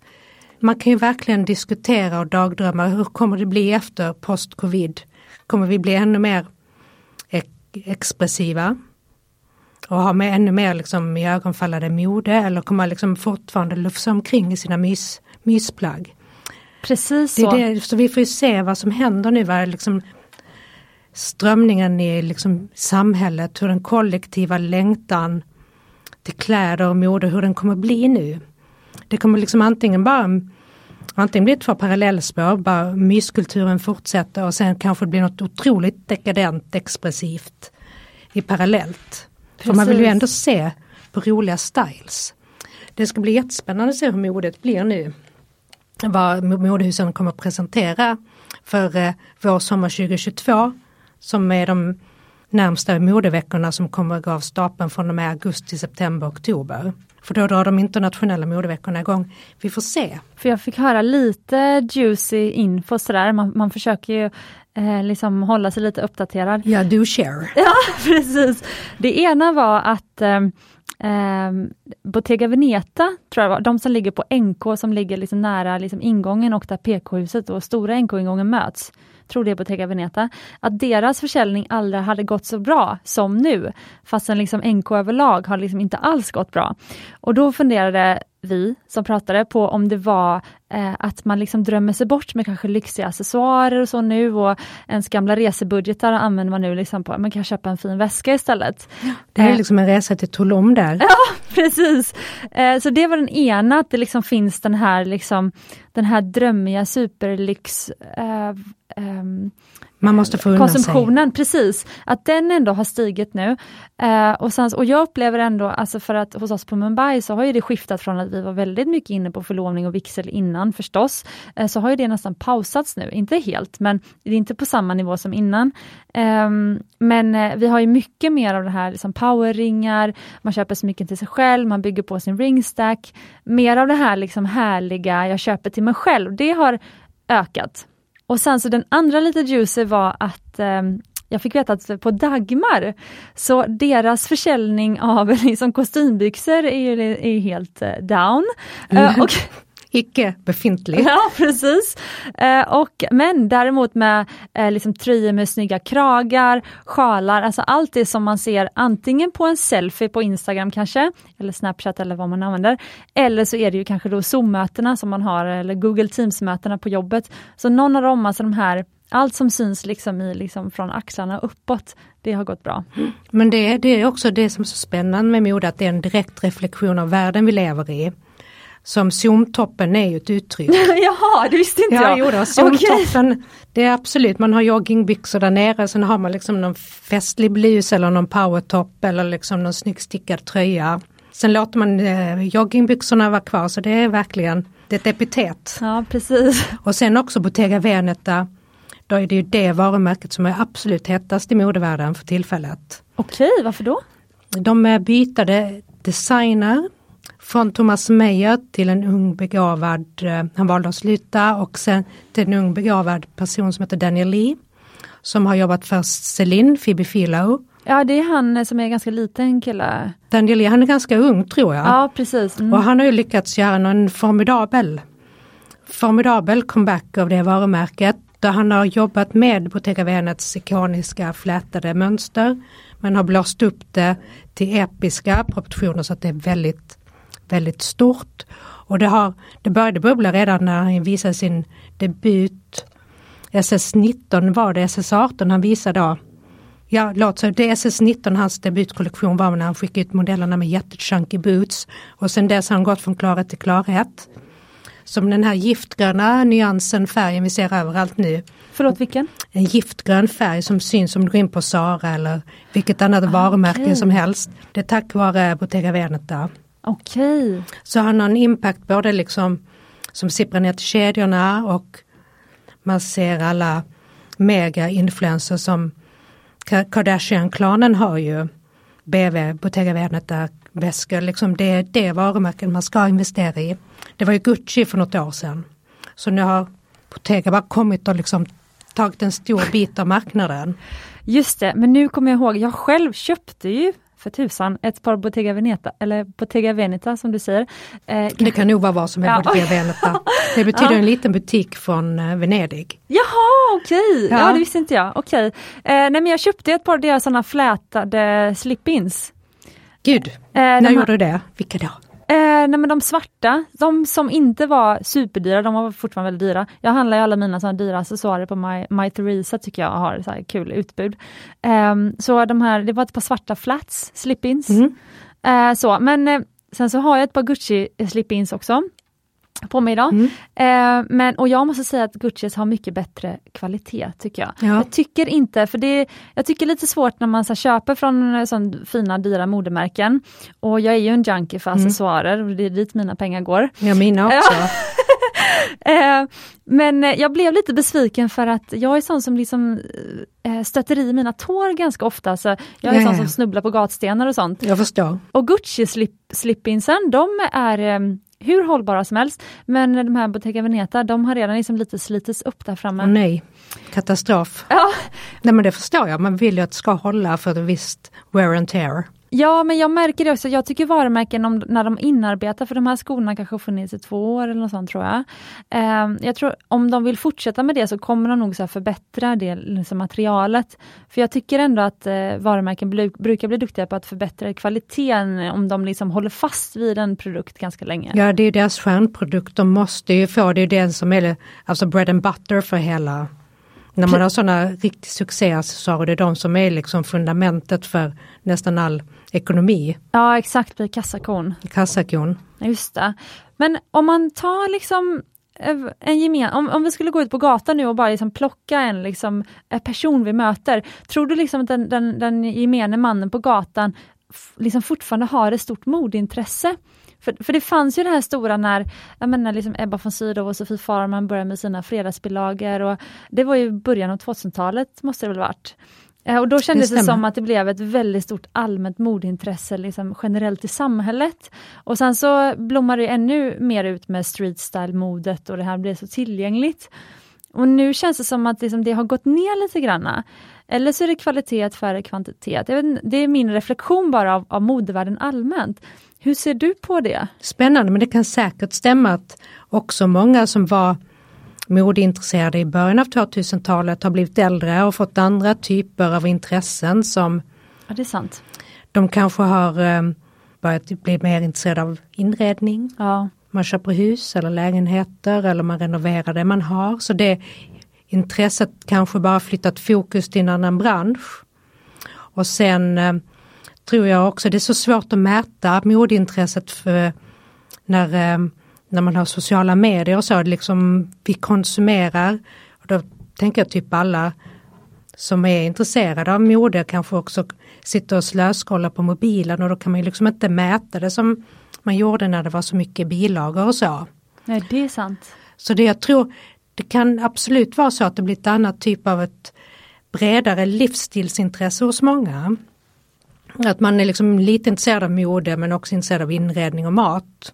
man kan ju verkligen diskutera och dagdrömma, hur kommer det bli efter post-covid? Kommer vi bli ännu mer ex- expressiva? Och ha med ännu mer liksom ögonfallande mode eller kommer liksom fortfarande lufsa omkring i sina mys, mysplagg? precis Det så. är det, så vi får ju se vad som händer nu, vad liksom strömningen i liksom samhället, hur den kollektiva längtan till kläder och mode, hur den kommer bli nu. Det kommer liksom antingen bara Antingen blir det två parallellspår, bara myskulturen fortsätter och sen kanske det blir något otroligt dekadent expressivt i parallellt. För man vill ju ändå se på roliga styles. Det ska bli jättespännande att se hur modet blir nu. Vad modehusen kommer att presentera för eh, vår sommar 2022 som är de närmsta modeveckorna som kommer att gå av stapeln från och med augusti, september, oktober. För då drar de internationella modeveckorna igång. Vi får se. För jag fick höra lite juicy info sådär, man, man försöker ju eh, liksom hålla sig lite uppdaterad. Ja, do share. Ja, precis. Det ena var att eh, eh, Bottega Veneta, tror jag var, de som ligger på NK som ligger liksom nära liksom ingången och där PK-huset och stora NK-ingången möts, tror det är Bottega Veneta, att deras försäljning aldrig hade gått så bra som nu, fastän liksom NK överlag har liksom inte alls gått bra. Och då funderade vi som pratade på om det var eh, att man liksom drömmer sig bort med kanske lyxiga accessoarer och så nu och ens gamla resebudgetar använder man nu liksom på, man kan köpa en fin väska istället. Det är liksom en resa till Tulum där. Ja, precis. Eh, så det var den ena, att det liksom finns den här, liksom, den här drömmiga superlyx eh, um, man måste få konsumtionen, sig. precis. Att den ändå har stigit nu. Eh, och, sen, och jag upplever ändå, alltså för att hos oss på Mumbai så har ju det skiftat från att vi var väldigt mycket inne på förlovning och vigsel innan förstås, eh, så har ju det nästan pausats nu, inte helt, men det är inte på samma nivå som innan. Eh, men vi har ju mycket mer av det här liksom powerringar, man köper smycken till sig själv, man bygger på sin ringstack. Mer av det här liksom härliga, jag köper till mig själv, det har ökat. Och sen så den andra lite juicy var att eh, jag fick veta att på Dagmar, så deras försäljning av liksom kostymbyxor är, är helt eh, down. Mm. Uh, och icke befintlig. Ja precis. Eh, och, men däremot med eh, liksom tröjor med snygga kragar, sjalar, alltså allt det som man ser antingen på en selfie på Instagram kanske, eller Snapchat eller vad man använder, eller så är det ju kanske då Zoom-mötena som man har, eller Google Teams-mötena på jobbet. Så någon av dem, alltså de här allt som syns liksom i, liksom från axlarna uppåt, det har gått bra. Men det, det är också det som är så spännande med mode, att det är en direkt reflektion av världen vi lever i. Som zoomtoppen är ju ett uttryck. Jaha, det visste inte ja, jag. Jo zoomtoppen, okay. det är absolut, man har joggingbyxor där nere, sen har man liksom någon festlig blus eller någon powertop eller liksom någon snygg stickad tröja. Sen låter man eh, joggingbyxorna vara kvar så det är verkligen det är ett epitet. Ja precis. Och sen också Bottega Veneta, då är det ju det varumärket som är absolut hetast i modevärlden för tillfället. Okej, varför då? De bytade designer från Thomas Meyer till en ung begåvad, eh, han valde att sluta och sen till en ung begåvad person som heter Daniel Lee. Som har jobbat för Celine, Phoebe Philo. Ja det är han som är ganska liten kille. Daniel Lee, han är ganska ung tror jag. Ja precis. Mm. Och han har ju lyckats göra en formidabel, formidabel comeback av det varumärket. Där han har jobbat med Bottega Venets ikoniska flätade mönster. Men har blåst upp det till episka proportioner så att det är väldigt väldigt stort. Och det, har, det började bubbla redan när han visade sin debut. SS19 var det, SS18 han visade då. Ja, låt så det är SS19 hans debutkollektion var när han skickade ut modellerna med jättechunky boots. Och sen dess har han gått från klarhet till klarhet. Som den här giftgröna nyansen, färgen vi ser överallt nu. Förlåt vilken? En giftgrön färg som syns om du går in på Sara eller vilket annat ah, varumärke okay. som helst. Det är tack vare Bottega Veneta. Okej. Så har en impact både liksom som sipprar ner till kedjorna och man ser alla mega-influencers som Kardashian-klanen har ju BV, Bottega Veneta, väskor, liksom det är det varumärken man ska investera i. Det var ju Gucci för något år sedan. Så nu har Bottega bara kommit och liksom tagit en stor bit av marknaden. Just det, men nu kommer jag ihåg, jag själv köpte ju för tusan, ett par Bottega Veneta, eller Bottega Veneta som du säger. Eh, det kan nog vara vad som är ja. Bottega Veneta. Det betyder ja. en liten butik från eh, Venedig. Jaha, okej, okay. ja. ja. det visste inte jag. Okej. Okay. Eh, nej men jag köpte ett par deras sådana flätade slip-ins. Gud, eh, när gjorde du det? Vilka då? Eh, nej men de svarta, de som inte var superdyra, de var fortfarande väldigt dyra. Jag handlar ju alla mina sådana dyra accessoarer på My, My Theresa tycker jag har så kul utbud. Eh, så de här, det var ett par svarta flats, slip-ins. Mm. Eh, så, men eh, sen så har jag ett par Gucci slip-ins också på mig idag. Mm. Eh, men, och jag måste säga att Guccis har mycket bättre kvalitet tycker jag. Ja. Jag tycker inte, för det jag tycker lite svårt när man så köper från eh, sån fina dyra modemärken. Och jag är ju en junkie för mm. accessoarer och det är dit mina pengar går. Ja mina också. Eh, men eh, jag blev lite besviken för att jag är sån som liksom eh, stöter i mina tår ganska ofta. Så jag är Ja, sån som snubblar på gatstenar och sånt. Jag förstår. Och Gucci slip, de är hur hållbara som helst. Men de här Bottega Veneta, de har redan liksom lite slitits upp där framme. Åh nej, katastrof. Ja, Nej men det förstår jag, man vill ju att det ska hålla för ett visst wear and tear. Ja, men jag märker det också. Jag tycker varumärken, om, när de inarbetar, för de här skorna kanske har funnits i två år eller något sånt tror jag. Eh, jag tror om de vill fortsätta med det så kommer de nog så här förbättra det liksom materialet. För jag tycker ändå att eh, varumärken blu- brukar bli duktiga på att förbättra kvaliteten om de liksom håller fast vid en produkt ganska länge. Ja det är ju deras stjärnprodukt, de måste ju få, det är ju den som är alltså bread and butter för hela när man har sådana riktigt succéaccessoarer, det är de som är liksom fundamentet för nästan all ekonomi, Ja, exakt, blir kassakon. kassakon. Just det. Men om man tar liksom eh, en gemen, om, om vi skulle gå ut på gatan nu och bara liksom plocka en, liksom, en person vi möter, tror du liksom att den, den, den gemene mannen på gatan liksom fortfarande har ett stort modintresse? För, för det fanns ju det här stora när, jag menar liksom Ebba von Sydow och Sofie Farman började med sina fredagsbilagor och det var ju början av 2000-talet måste det väl varit. Eh, Och då kändes det, stämmer. som att det blev ett väldigt stort allmänt modintresse liksom generellt i samhället. Och sen så blommade det ännu mer ut med street style-modet och det här blev så tillgängligt. Och nu känns det som att liksom det har gått ner lite granna. Eller så är det kvalitet före kvantitet. Inte, det är min reflektion bara av, av modevärlden allmänt. Hur ser du på det? Spännande men det kan säkert stämma att också många som var modeintresserade i början av 2000-talet har blivit äldre och fått andra typer av intressen som Ja, det är sant. de kanske har eh, börjat bli mer intresserade av inredning. Ja, Man köper hus eller lägenheter eller man renoverar det man har. Så det intresset kanske bara flyttat fokus till en annan bransch. Och sen eh, tror jag också det är så svårt att mäta modeintresset för när, eh, när man har sociala medier och så. Liksom vi konsumerar. Och då tänker jag typ alla som är intresserade av mode kanske också sitter och slöskollar på mobilen och då kan man ju liksom inte mäta det som man gjorde när det var så mycket bilagor och så. nej, det är sant. Så det jag tror, det kan absolut vara så att det blir ett annat typ av ett bredare livsstilsintresse hos många. Att man är liksom lite intresserad av mode men också intresserad av inredning och mat.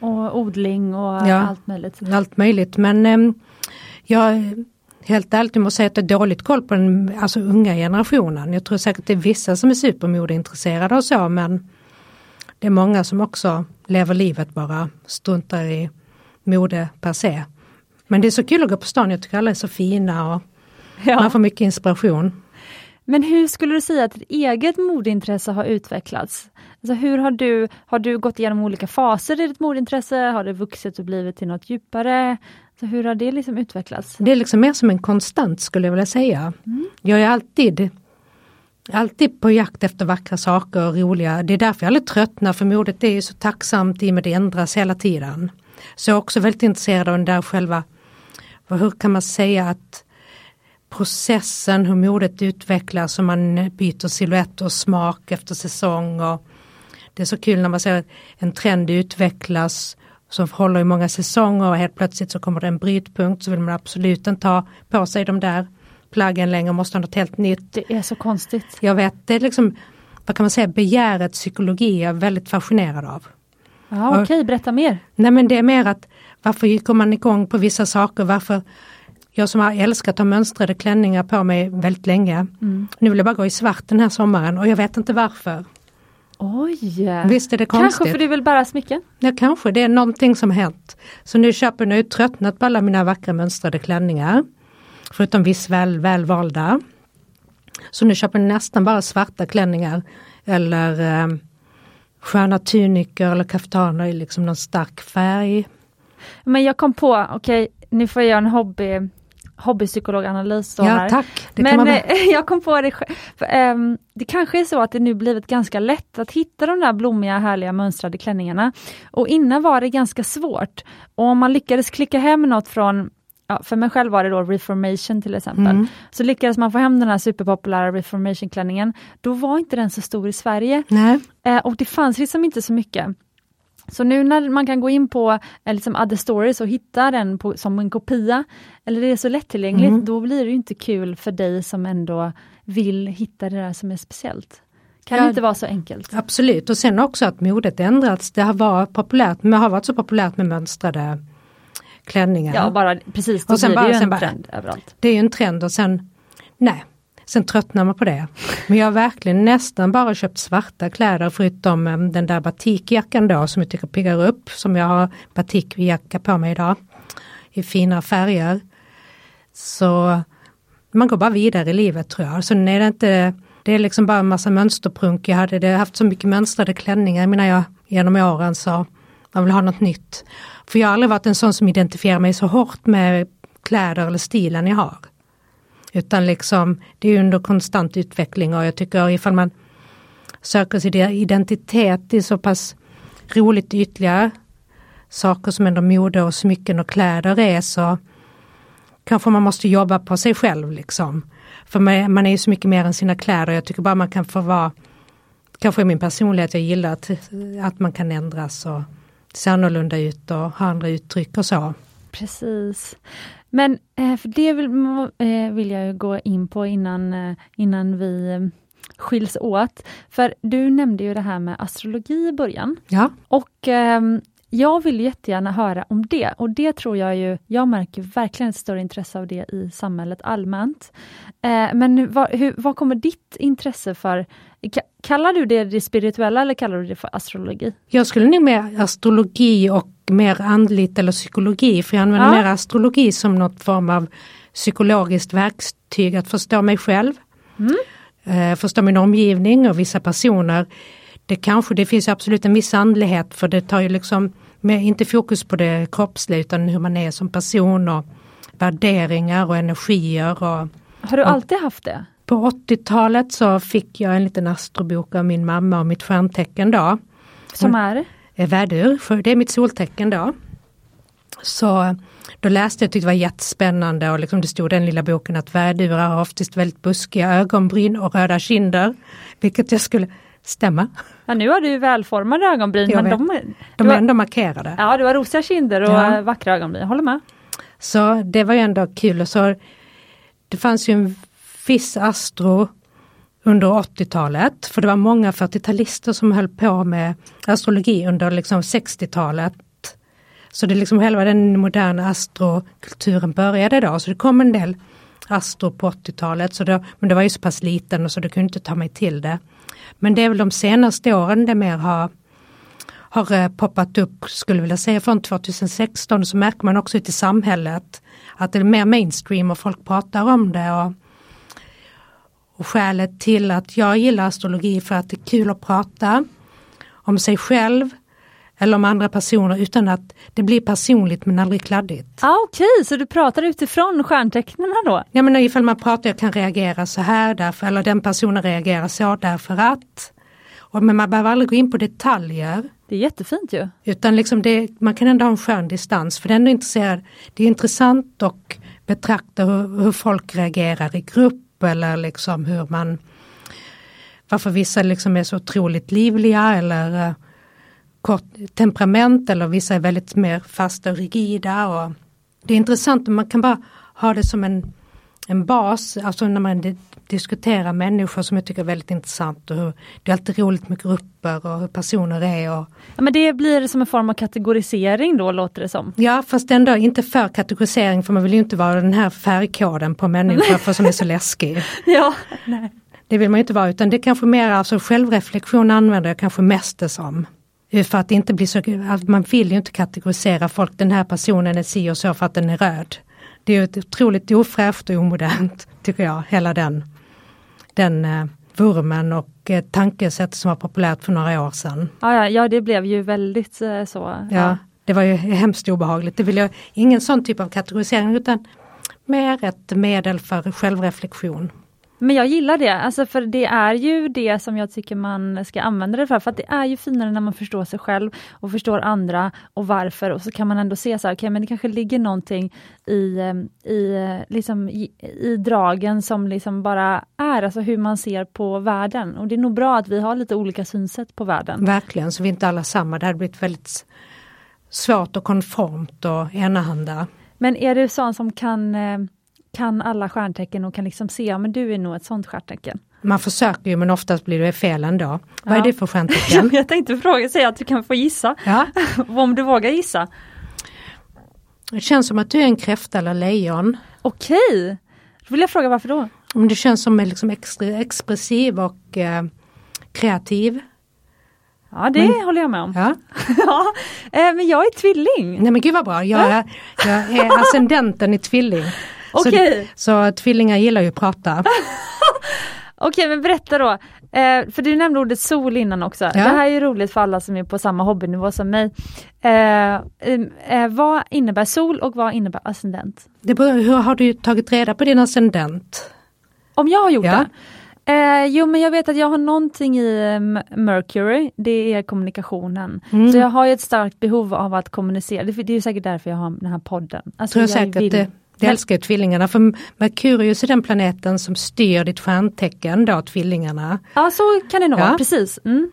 Och odling och Ja. allt möjligt. Allt möjligt men eh, jag helt ärligt måste säga att jag har dåligt koll på den alltså, unga generationen. Jag tror säkert det är vissa som är supermodeintresserade och så men det är många som också lever livet bara, struntar i mode per se. Men det är så kul att gå på stan, jag tycker alla är så fina och Ja. man får mycket inspiration. Men hur skulle du säga att ditt eget modeintresse har utvecklats? Alltså hur har du, har du gått igenom olika faser i ditt modeintresse? Har det vuxit och blivit till något djupare? Så hur har det liksom utvecklats? Det är liksom mer som en konstant skulle jag vilja säga. Jag är alltid Alltid på jakt efter vackra saker och roliga. Det är därför jag aldrig tröttnar för modet är ju så tacksamt i och med det ändras hela tiden. Så jag är också väldigt intresserad av den där själva, vad- hur kan man säga att processen hur modet utvecklas och man byter silhuett och smak efter säsong. Och det är så kul när man ser att en trend utvecklas som håller i många säsonger och helt plötsligt så kommer det en brytpunkt så vill man absolut inte ha på sig de där plaggen längre, måste ha något helt nytt. Det är så konstigt. Jag vet, det är liksom, vad kan man säga, begärets psykologi är jag väldigt fascinerad av. Ja, Okej, berätta mer. Nej men det är mer att varför gick man igång på vissa saker, varför jag som har älskat att ha mönstrade klänningar på mig väldigt länge. Nu vill jag bara gå i svart den här sommaren och jag vet inte varför. Oj! Visst är det konstigt? Kanske för du vill bära smycken? Ja kanske, det är någonting som hänt. Så nu köper jag, nu har tröttnat på alla mina vackra mönstrade klänningar. Förutom viss väl, välvalda. Så nu köper jag nästan bara svarta klänningar. Eller eh, sköna tunikor eller kaftaner i liksom någon stark färg. Men jag kom på, okej, nu får jag göra en hobby, hobbypsykologanalys. Ja här. tack, det Men eh, jag kom på det ehm, Det kanske är så att det nu blivit ganska lätt att hitta de där blommiga härliga mönstrade klänningarna. Och innan var det ganska svårt. Och om man lyckades klicka hem något från Ja, för mig själv var det då Reformation till exempel. Mm. Så lyckades man få hem den här superpopulära Reformation-klänningen, då var inte den så stor i Sverige. Eh, och det fanns liksom inte så mycket. Så nu när man kan gå in på eh, liksom Other Stories och hitta den på, som en kopia, eller det är så lättillgängligt, mm. då blir det inte kul för dig som ändå vill hitta det där som är speciellt. Kan ja, det inte vara så enkelt? Absolut, och sen också att modet ändrats. Det har varit populärt, men har varit så populärt med mönstrade klänningar. Ja, bara precis, och sen blir det ju en bara, trend överallt. Det är ju en trend och sen, nej, sen tröttnar man på det. Men jag har verkligen nästan bara köpt svarta kläder förutom ehm, den där batikjackan då som jag tycker piggar upp, som jag har batikjacka på mig idag. I fina färger. Så man går bara vidare i livet tror jag. Så är det inte det är liksom bara en massa mönsterprunk. Jag hade det, haft så mycket mönstrade klänningar menar jag genom åren så man vill ha något nytt. För jag har aldrig varit en sån som identifierar mig så hårt med kläder eller stilen jag har. Utan liksom det är under konstant utveckling och jag tycker ifall man söker sin identitet i så pass roligt ytliga saker som ändå mode och smycken och kläder är så kanske man måste jobba på sig själv liksom. För man, man är ju så mycket mer än sina kläder. Jag tycker bara man kan få vara, kanske min personlighet, jag gillar att, att man kan ändras och se annorlunda ut och ha andra uttryck och så. Precis. Men eh, för det vill, eh, vill jag gå in på innan, eh, innan vi skiljs åt. För du nämnde ju det här med astrologi i början. Ja. Och ehm, jag vill jättegärna höra om det och det tror jag ju, jag märker verkligen ett större intresse av det i samhället allmänt. Eh, men vad, hur, vad kommer ditt intresse för, kallar du det det spirituella eller kallar du det för astrologi? Jag skulle nog mer astrologi och mer andligt eller psykologi, för jag använder ja. mer astrologi som något form av psykologiskt verktyg att förstå mig själv. Mm. Eh, förstå min omgivning och vissa personer det kanske, det finns absolut en viss andlighet för det tar ju liksom med, inte fokus på det kroppsliga utan hur man är som person och värderingar och energier. Och, Har du alltid haft det? På 80-talet så fick jag en liten astrobok av min mamma och mitt stjärntecken då. Som är? Är värdur, för det är mitt soltecken då. Så då läste jag och tyckte det var jättespännande och liksom det stod i den lilla boken att värdurar har oftast väldigt buskiga ögonbryn och röda kinder. Vilket jag skulle stämma. Ja, nu har du välformade ögonbryn. men de, de är ändå markerade. Ja, du har rosiga kinder och ja. vackra ögonbryn, jag håller med. Så det var ju ändå kul. Och så, det fanns ju en viss astro under 80-talet, för det var många 40-talister som höll på med astrologi under liksom 60-talet. Så det liksom hela den moderna astrokulturen började då, så det kom en del astro på 80-talet, så då, men det var ju så pass liten och så det kunde inte ta mig till det. Men det är väl de senaste åren det mer har, har eh, poppat upp, skulle vilja säga från 2016, så märker man också ute i samhället att det är mer mainstream och folk pratar om det. Och, och skälet till att jag gillar astrologi för att det är kul att prata om sig själv eller om andra personer utan att det blir personligt men aldrig kladdigt. Ah, Okej, okay. så du pratar utifrån stjärntecknen då? Ja men ifall man pratar, jag kan reagera så här därför, eller den personen reagerar så därför att. Och, men man behöver aldrig gå in på detaljer. Det är jättefint ju. Utan liksom det, man kan ändå ha en skön distans för det är intresserad. Det är intressant att betrakta hur, hur folk reagerar i grupp eller liksom hur man varför vissa liksom är så otroligt livliga eller eh, kort temperament eller vissa är väldigt mer fasta och rigida. Och det är intressant, man kan bara ha det som en, en bas, alltså när man diskuterar människor som jag tycker är väldigt intressant. Och hur, det är alltid roligt med grupper och hur personer är. Och, ja, men det blir som en form av kategorisering då låter det som. Ja fast ändå inte för kategorisering för man vill ju inte vara den här färgkoden på människor för som är så läskig. ja, nej. Det vill man inte vara utan det är kanske mer alltså självreflektion använder jag kanske mest det som. För att inte bli så, man vill ju inte kategorisera folk, den här personen är si och så för att den är röd. Det är ju otroligt ofräscht och omodernt, tycker jag, hela den, den eh, vurmen och eh, tankesätt som var populärt för några år sedan. Ja, ja, ja det blev ju väldigt eh, så. Ja. ja. det var ju hemskt obehagligt. Det vill jag, ingen sån typ av kategorisering utan mer ett medel för självreflektion. Men jag gillar det, alltså för det är ju det som jag tycker man ska använda det för, för att det är ju finare när man förstår sig själv och förstår andra och varför och så kan man ändå se så här, okay, men det kanske ligger någonting i, eh, i, eh, liksom, i, i dragen som liksom bara är, alltså hur man ser på världen. Och det är nog bra att vi har lite olika synsätt på världen. Verkligen, så vi är inte alla samma, det hade blivit väldigt svårt och konformt och enahanda. Men är du sån som kan eh, kan alla stjärntecken och kan liksom se, ja men du är nog ett sånt stjärntecken. Man försöker ju men oftast blir det fel ändå. Vad är det för stjärntecken? jag tänkte fråga, säga att du kan få gissa. Ja. Om du vågar gissa. Det känns som att du är en kräfta eller lejon. Okej, då vill jag fråga varför då? Om det känns som liksom expressiv och eh, kreativ. Ja det men, håller jag med om. Ja. ja, eh, men jag är tvilling. Nej men gud vad bra, jag är, jag är ascendenten i tvilling. Okej. Så, så tvillingar gillar ju att prata. Okej men berätta då, eh, för du nämnde ordet sol innan också. Ja. Det här är ju roligt för alla som är på samma hobbynivå som mig. Eh, eh, vad innebär sol och vad innebär ascendent? Det beror, hur har du tagit reda på din ascendent? Om jag har gjort ja. det? Eh, jo men jag vet att jag har någonting i Mercury, det är kommunikationen. Mm. Så jag har ett starkt behov av att kommunicera, det, är säkert därför jag har den här podden. Alltså, Tror jag, jag säkert vill... det det älskar ju tvillingarna för Merkurius är den planeten som styr ditt stjärntecken då, tvillingarna. Ja så kan det nog ja. vara, precis. Mm.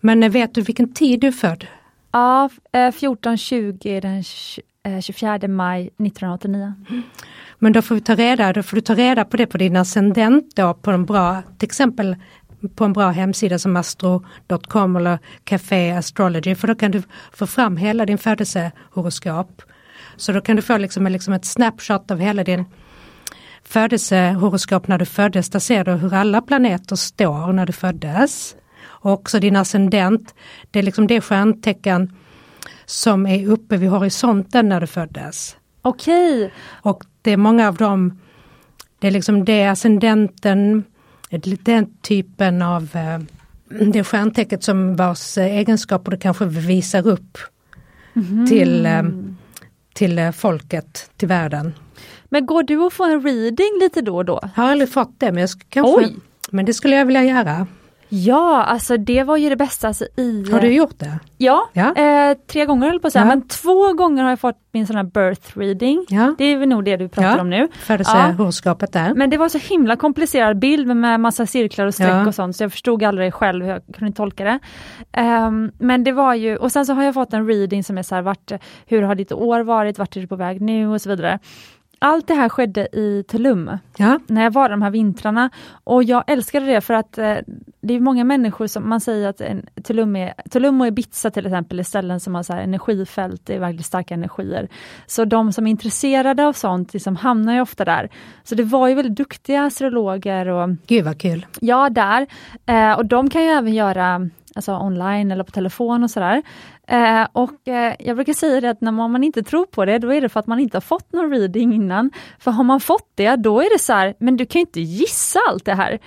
Men eh, vet du vilken tid du är född? Ja, 14.20 eh, den 24 eh, maj 1989. Men då får vi ta reda, då får du ta reda på det på din ascendent då på en bra, till exempel på en bra hemsida som astro.com eller Café Astrology för då kan du få fram hela din födelsehoroskop. Så då kan du få liksom, liksom ett snapshot av hela din födelsehoroskop när du föddes. Där ser du hur alla planeter står när du föddes. Och också din ascendent, det är liksom det stjärntecken som är uppe vid horisonten när du föddes. Okej. Och det är många av dem, det är liksom det ascendenten, den typen av eh, det stjärntecket som vars egenskaper du kanske visar upp mm. till eh, till eh, folket, till världen. Men går du att få en reading lite då och då? Jag har aldrig fått det men, jag kanske, Oj. men det skulle jag vilja göra. Ja, alltså det var ju det bästa alltså, i... Har du gjort det? Ja, ja. Eh, tre gånger höll på att säga, ja. men två gånger har jag fått min sån här birth reading. Ja. Det är väl nog det du pratar om nu. Födelsehoroskopet där. Men det var så himla komplicerad bild med massa cirklar och streck och sånt så jag förstod aldrig själv hur jag kunde tolka det. Um, men det var ju, och sen så har jag fått en reading som är så här, vart, hur har ditt år varit, vart är du på väg nu och så vidare allt det här skedde i Tulum, ja. när jag var de här vintrarna. Och jag älskade det för att eh, det är många människor som man säger att en, Tulum, är, Tulum och Ibiza till exempel är ställen som har så här energifält, det är väldigt starka energier. Så de som är intresserade av sånt liksom hamnar ju ofta där. Så det var ju väldigt duktiga astrologer. Och, Gud vad kul! Ja, där. Eh, och de kan ju även göra alltså online eller på telefon och sådär. Eh, och eh, jag brukar säga det att när man inte tror på det, då är det för att man inte har fått någon reading innan. För har man fått det, då är det så här, men du kan inte gissa allt det här.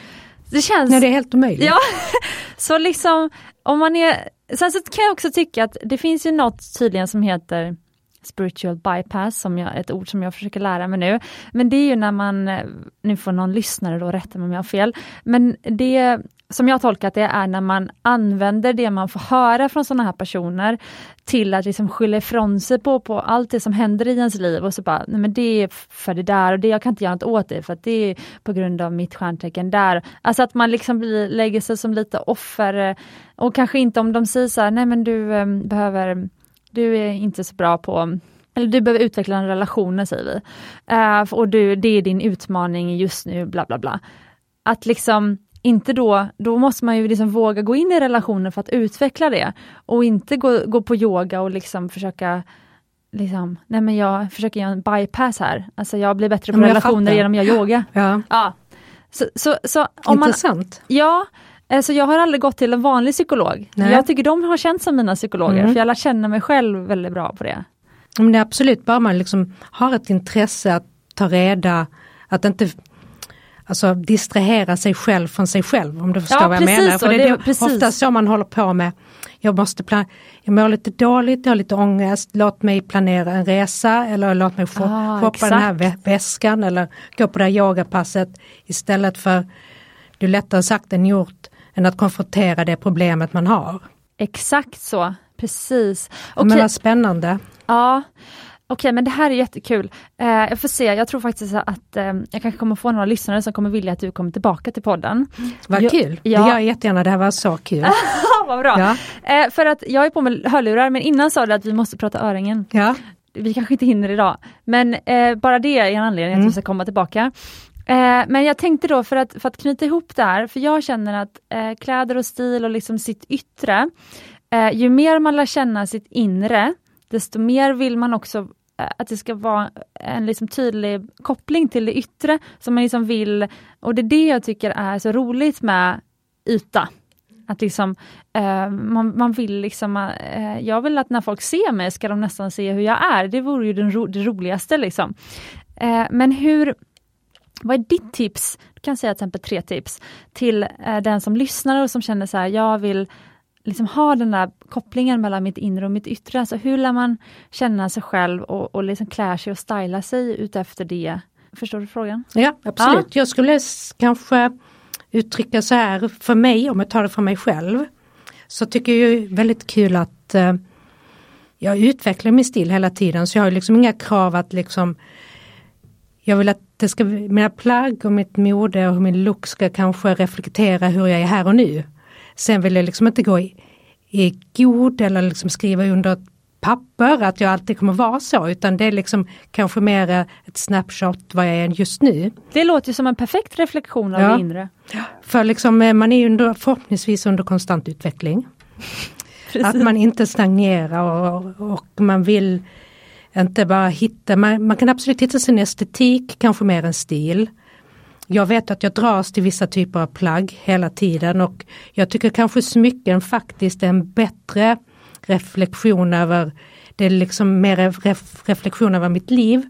Det känns... Nej, det är helt omöjligt. Ja, så liksom om man är... Sen så kan jag också tycka att det finns ju något tydligen som heter spiritual bypass, som jag, ett ord som jag försöker lära mig nu. Men det är ju när man, nu får någon lyssnare då rätta mig om jag har fel, men det som jag tolkat det är när man använder det man får höra från sådana här personer till att liksom skylla ifrån sig på, på allt det som händer i ens liv och så bara, nej men det är för det där och det, jag kan inte göra något åt det för att det är på grund av mitt stjärntecken där. Alltså att man liksom blir, lägger sig som lite offer eh, och kanske inte om de säger så här, nej men du um, behöver, du är inte så bra på eller du behöver utveckla en relation, säger vi. Uh, och du, det är din utmaning just nu, bla bla bla. Att liksom inte då, då måste man ju liksom våga gå in i relationen för att utveckla det och inte gå, gå på yoga och liksom försöka liksom, nej men jag försöker göra en bypass här. Alltså jag blir bättre på relationer genom att göra yoga. Ja. ja. Så, så, så, om Intressant. Man, ja, alltså jag har aldrig gått till en vanlig psykolog. Nej. Jag tycker de har känt som mina psykologer, mm. för jag lär känna mig själv väldigt bra på det. Men det är absolut bara man liksom har ett intresse att ta reda, att inte alltså distrahera sig själv från sig själv om du förstår Ja, vad jag precis menar. För det, det- är precis. ofta så man håller på med. Jag måste plan- jag mår lite dåligt, jag har lite ångest, låt mig planera en resa eller låt mig få, Ah, shoppa den här exakt. vä- väskan eller gå på det här yogapasset istället för, det är lättare sagt än gjort, än att konfrontera det problemet man har. Exakt så, precis. Okay. Men vad spännande. ja. Okej, men det här är jättekul. Eh, jag får se, jag tror faktiskt att eh, jag kanske kommer få några lyssnare som kommer vilja att du kommer tillbaka till podden. Vad Jag- kul, ja. det gör jag jättegärna, det här var så kul. Vad bra! Ja. Eh, för att jag är på med hörlurar, men innan sa du att vi måste prata öringen. Ja. Vi kanske inte hinner idag, men eh, bara det är en anledning att Mm. vi ska komma tillbaka. Eh, men jag tänkte då för att, för att knyta ihop det här, för jag känner att eh, kläder och stil och liksom sitt yttre, ju mer man lär känna sitt inre, desto mer vill man också att det ska vara en liksom tydlig koppling till det yttre, som man liksom vill, och det är det jag tycker är så roligt med yta. Att liksom, eh, man, man vill liksom, eh, jag vill att när folk ser mig ska de nästan se hur jag är, det vore ju den ro, det roligaste liksom. Eh, men hur, vad är ditt tips, du kan säga till exempel tre tips, till eh, den som lyssnar och som känner så här, jag vill liksom ha den där kopplingen mellan mitt inre och mitt yttre. Alltså hur lär man känna sig själv och, och liksom klä sig och styla sig utefter det? Förstår du frågan? Ja, absolut. Jag skulle kanske uttrycka så här, för mig, om jag tar det för mig själv, så tycker jag ju väldigt kul att eh, jag utvecklar min stil hela tiden, så jag har liksom inga krav att liksom jag vill att det ska, mina plagg och mitt mode och min look ska kanske reflektera hur jag är här och nu. Sen vill jag liksom inte gå i, i god eller liksom skriva under ett papper att jag alltid kommer vara så, utan det är liksom kanske mer ett snapshot vad jag är just nu. Det låter som en perfekt reflektion av Ja. det inre. För liksom, eh, man är under, förhoppningsvis under konstant utveckling. Att man inte stagnerar och, och man vill inte bara hitta, man, man kan absolut hitta sin estetik, kanske mer än stil. Jag vet att jag dras till vissa typer av plagg hela tiden och jag tycker kanske smycken faktiskt är en bättre reflektion över, det är liksom mer ref, reflektion över mitt liv.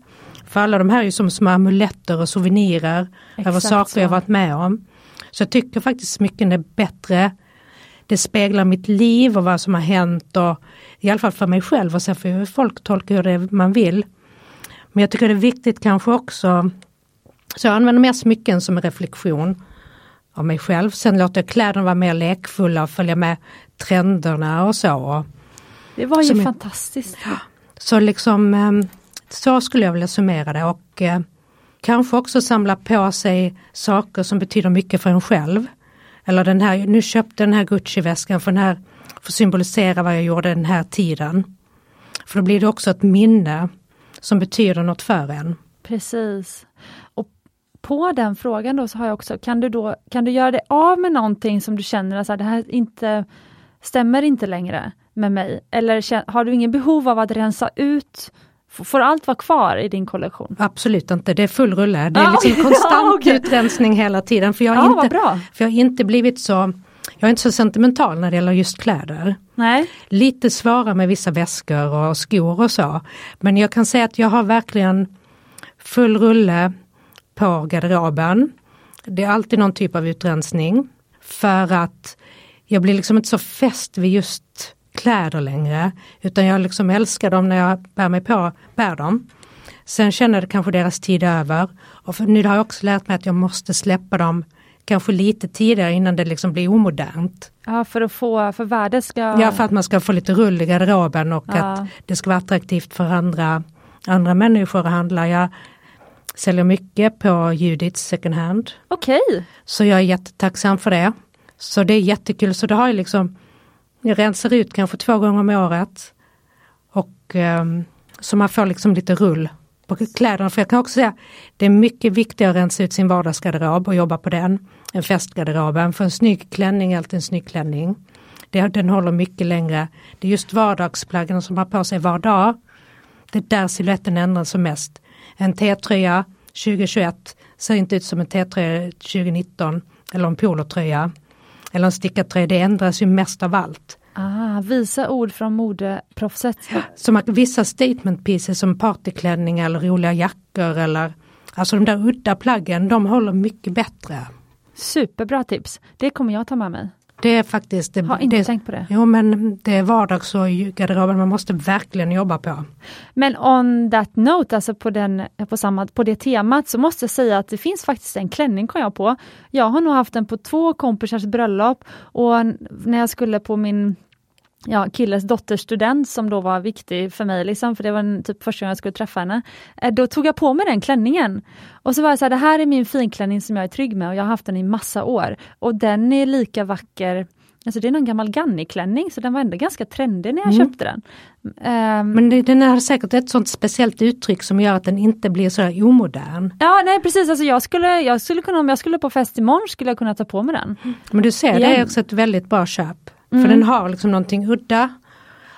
För alla de här är ju som små amuletter och souvenirer över Exakt saker jag så. varit med om. Så jag tycker faktiskt smycken är bättre. Det speglar mitt liv och vad som har hänt och i alla fall för mig själv och sen får ju folk tolka hur det man vill. Men jag tycker det är viktigt kanske också, så jag använder mer smycken som en reflektion av mig själv. Sen låter jag kläderna vara mer lekfulla och följa med trenderna och så. Det var ju Som fantastiskt. Så liksom eh, så skulle jag vilja summera det och eh, kanske också samla på sig saker som betyder mycket för en själv. Eller den här, nu köpte den här Gucci-väskan för den här, för att symbolisera vad jag gjorde den här tiden. För då blir det också ett minne som betyder något för en. Precis. På den frågan då så har jag också, kan du då, kan du göra dig av med någonting som du känner att så här, det här inte stämmer inte längre med mig? Eller har du ingen behov av att rensa ut? Får allt vara kvar i din kollektion? Absolut inte, det är full rulle. Det är Ah, liksom okej. konstant Ah, okej. utrensning hela tiden. För jag, Ja, har vad inte, bra. för jag har inte blivit så, jag är inte så sentimental när det gäller just kläder. Nej, lite svårare med vissa väskor och skor och så. Men jag kan säga att jag har verkligen full rulle på garderoben. Det är alltid någon typ av utrensning. För att jag blir liksom inte så fäst vid just kläder längre. Utan jag liksom älskar dem när jag bär mig på, bär dem. Sen känner det kanske deras tid över. Och nu har jag också lärt mig att jag måste släppa dem kanske lite tidigare innan det liksom blir omodernt. ja, för att få, för värdet ska... Ja, för att man ska få lite rull i garderoben och Ja. att det ska vara attraktivt för andra, andra människor att handla. Jag säljer mycket på Judiths second hand. Okej, Så jag är jättetacksam för det. Så det är jättekul. Så det har jag liksom, jag rensar ut kanske två gånger om året. Och ehm, så man får liksom lite rull på kläderna. För jag kan också säga, det är mycket viktigare att rensa ut sin vardagsgarderob och jobba på den än festgarderoben. För en snygg klänning är alltid en snygg klänning. Det, den håller mycket längre. Det är just vardagsplaggen som man har på sig var dag. Det är där siluetten ändras som mest. En T-tröja 2021 ser inte ut som en T-tröja 2019 eller en polotröja. Eller en stickad tröja, det ändras ju mest av allt. ah, visa ord från modeproffset. Man, vissa statement pieces som partyklänning eller roliga jackor eller Alltså de där udda plaggen, de håller mycket bättre. Superbra tips. Det kommer jag ta med mig. Det är faktiskt... Det, Har inte det, tänkt på det. Jo men det är vardags och garderoben man måste verkligen jobba på. Men on that note, alltså på, den, på, samma, på det temat, så måste jag säga att det finns faktiskt en klänning kom jag på. Jag har nog haft den på två kompisars bröllop och när jag skulle på min ja, killes dotters student som då var viktig för mig, liksom, för det var en, typ första gången jag skulle träffa henne. Eh, Då tog jag på mig den klänningen. Och så var jag så här, det här är min finklänning som jag är trygg med och jag har haft den i massa år. Och den är lika vacker Alltså det är någon gammal Ganni-klänning så den var ändå ganska trendig när jag Mm. köpte den. Ehm, Men det, den har säkert ett sånt speciellt uttryck som gör att den inte blir så omodern. Ja, nej precis. Alltså jag, skulle, jag skulle kunna, om jag skulle på fest imorgon skulle jag kunna ta på mig den. Men du ser, det Igen. är också ett väldigt bra köp. Mm. För den har liksom någonting udda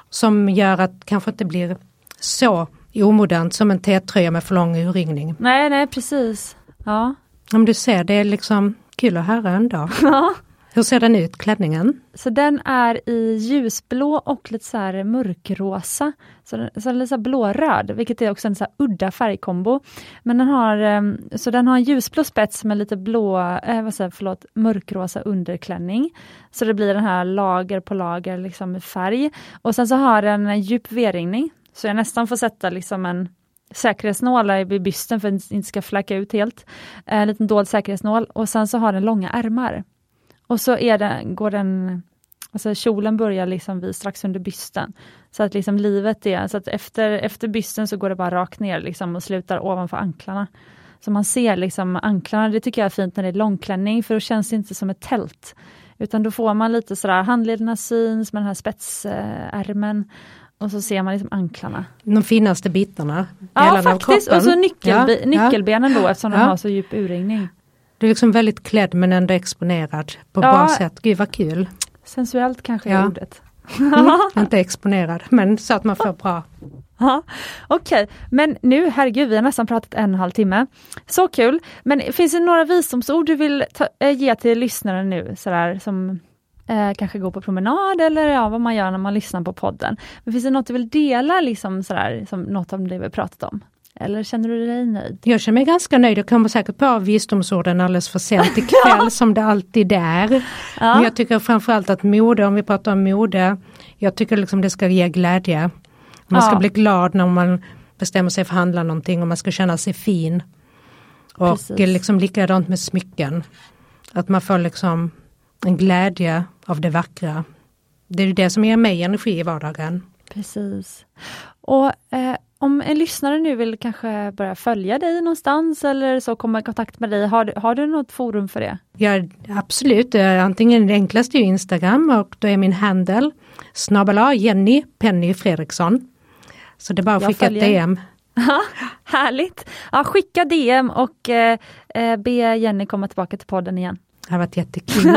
som gör att kanske inte blir så omodernt som en T-tröja med för lång urringning. Nej, nej precis. Ja. Om du ser, det är liksom kul att höra ändå. ja. Hur ser den ut, klänningen? Så den är i ljusblå och lite så här mörkrosa. Så, den, så den är lite så här blåröd, vilket är också en så här udda färgkombo. Men den har, ehm, så den har en ljusblå spets med lite blå, eh, vad säger, förlåt, mörkrosa underklänning. Så det blir den här lager på lager liksom i färg. Och sen så har den en djup V-ringning. Så jag nästan får sätta liksom en säkerhetsnål vid bysten för att den inte ska flacka ut helt. Eh, en liten dold säkerhetsnål och sen så har den långa ärmar. Och så är den, går den, alltså kjolen börjar liksom vid, strax under bysten. Så att liksom livet är, så att efter, efter bysten så går det bara rakt ner liksom och slutar ovanför anklarna. Så man ser liksom anklarna, det tycker jag är fint när det är långklänning för då känns det inte som ett tält. Utan då får man lite sådär, handlederna syns med den här spetsärmen och så ser man liksom anklarna. De finaste bitarna. Ja faktiskt, och så nyckelbe- Ja, ja. nyckelbenen då eftersom de Ja. har så djup urringning. Du är liksom väldigt klädd men ändå exponerad på Ja. bra sätt. Gud vad kul. Sensuellt kanske är Ja. ordet. Inte exponerad men så att man får bra. Okej, men nu, herregud, vi har nästan pratat en och en halv timme. Så kul! Men finns det några visdomsord du vill ta, äh, ge till lyssnaren nu, sådär som eh, kanske går på promenad eller ja, vad man gör när man lyssnar på podden. Men finns det något du vill dela, liksom sådär, som något av det vi har pratat om? Eller känner du dig nöjd? Jag känner mig ganska nöjd. Jag kommer säkert på visdomsorden alldeles för sent ikväll som det alltid är. Men Ja, jag tycker framförallt att mode, om vi pratar om mode, jag tycker liksom det ska ge glädje. Man ska Ja. bli glad när man bestämmer sig för att handla någonting och man ska känna sig fin. Och Precis. liksom likadant med smycken. Att man får liksom en glädje av det vackra. Det är det som ger mig energi i vardagen. precis. Och eh, om en lyssnare nu vill kanske börja följa dig någonstans eller så komma i kontakt med dig, har, du- har du något forum för det? Ja absolut, Eh, antingen det enklaste är Instagram och då är min handle snabel Jenny Penny Fredriksson. Så det är bara att Jag skicka ett. DM. Ja, Härligt! Ja, skicka DM och eh, eh, be Jenny komma tillbaka till podden igen. Det har varit jättekul.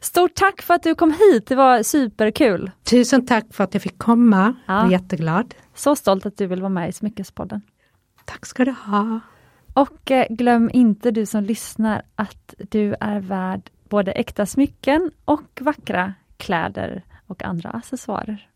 Stort tack för att du kom hit, det var superkul. Tusen tack för att jag fick komma. Ja. Jag är jätteglad. Så stolt att du vill vara med i Smyckespodden. Tack ska du ha. Och eh, glöm inte du som lyssnar att du är värd både äkta smycken och vackra kläder och andra accessoarer.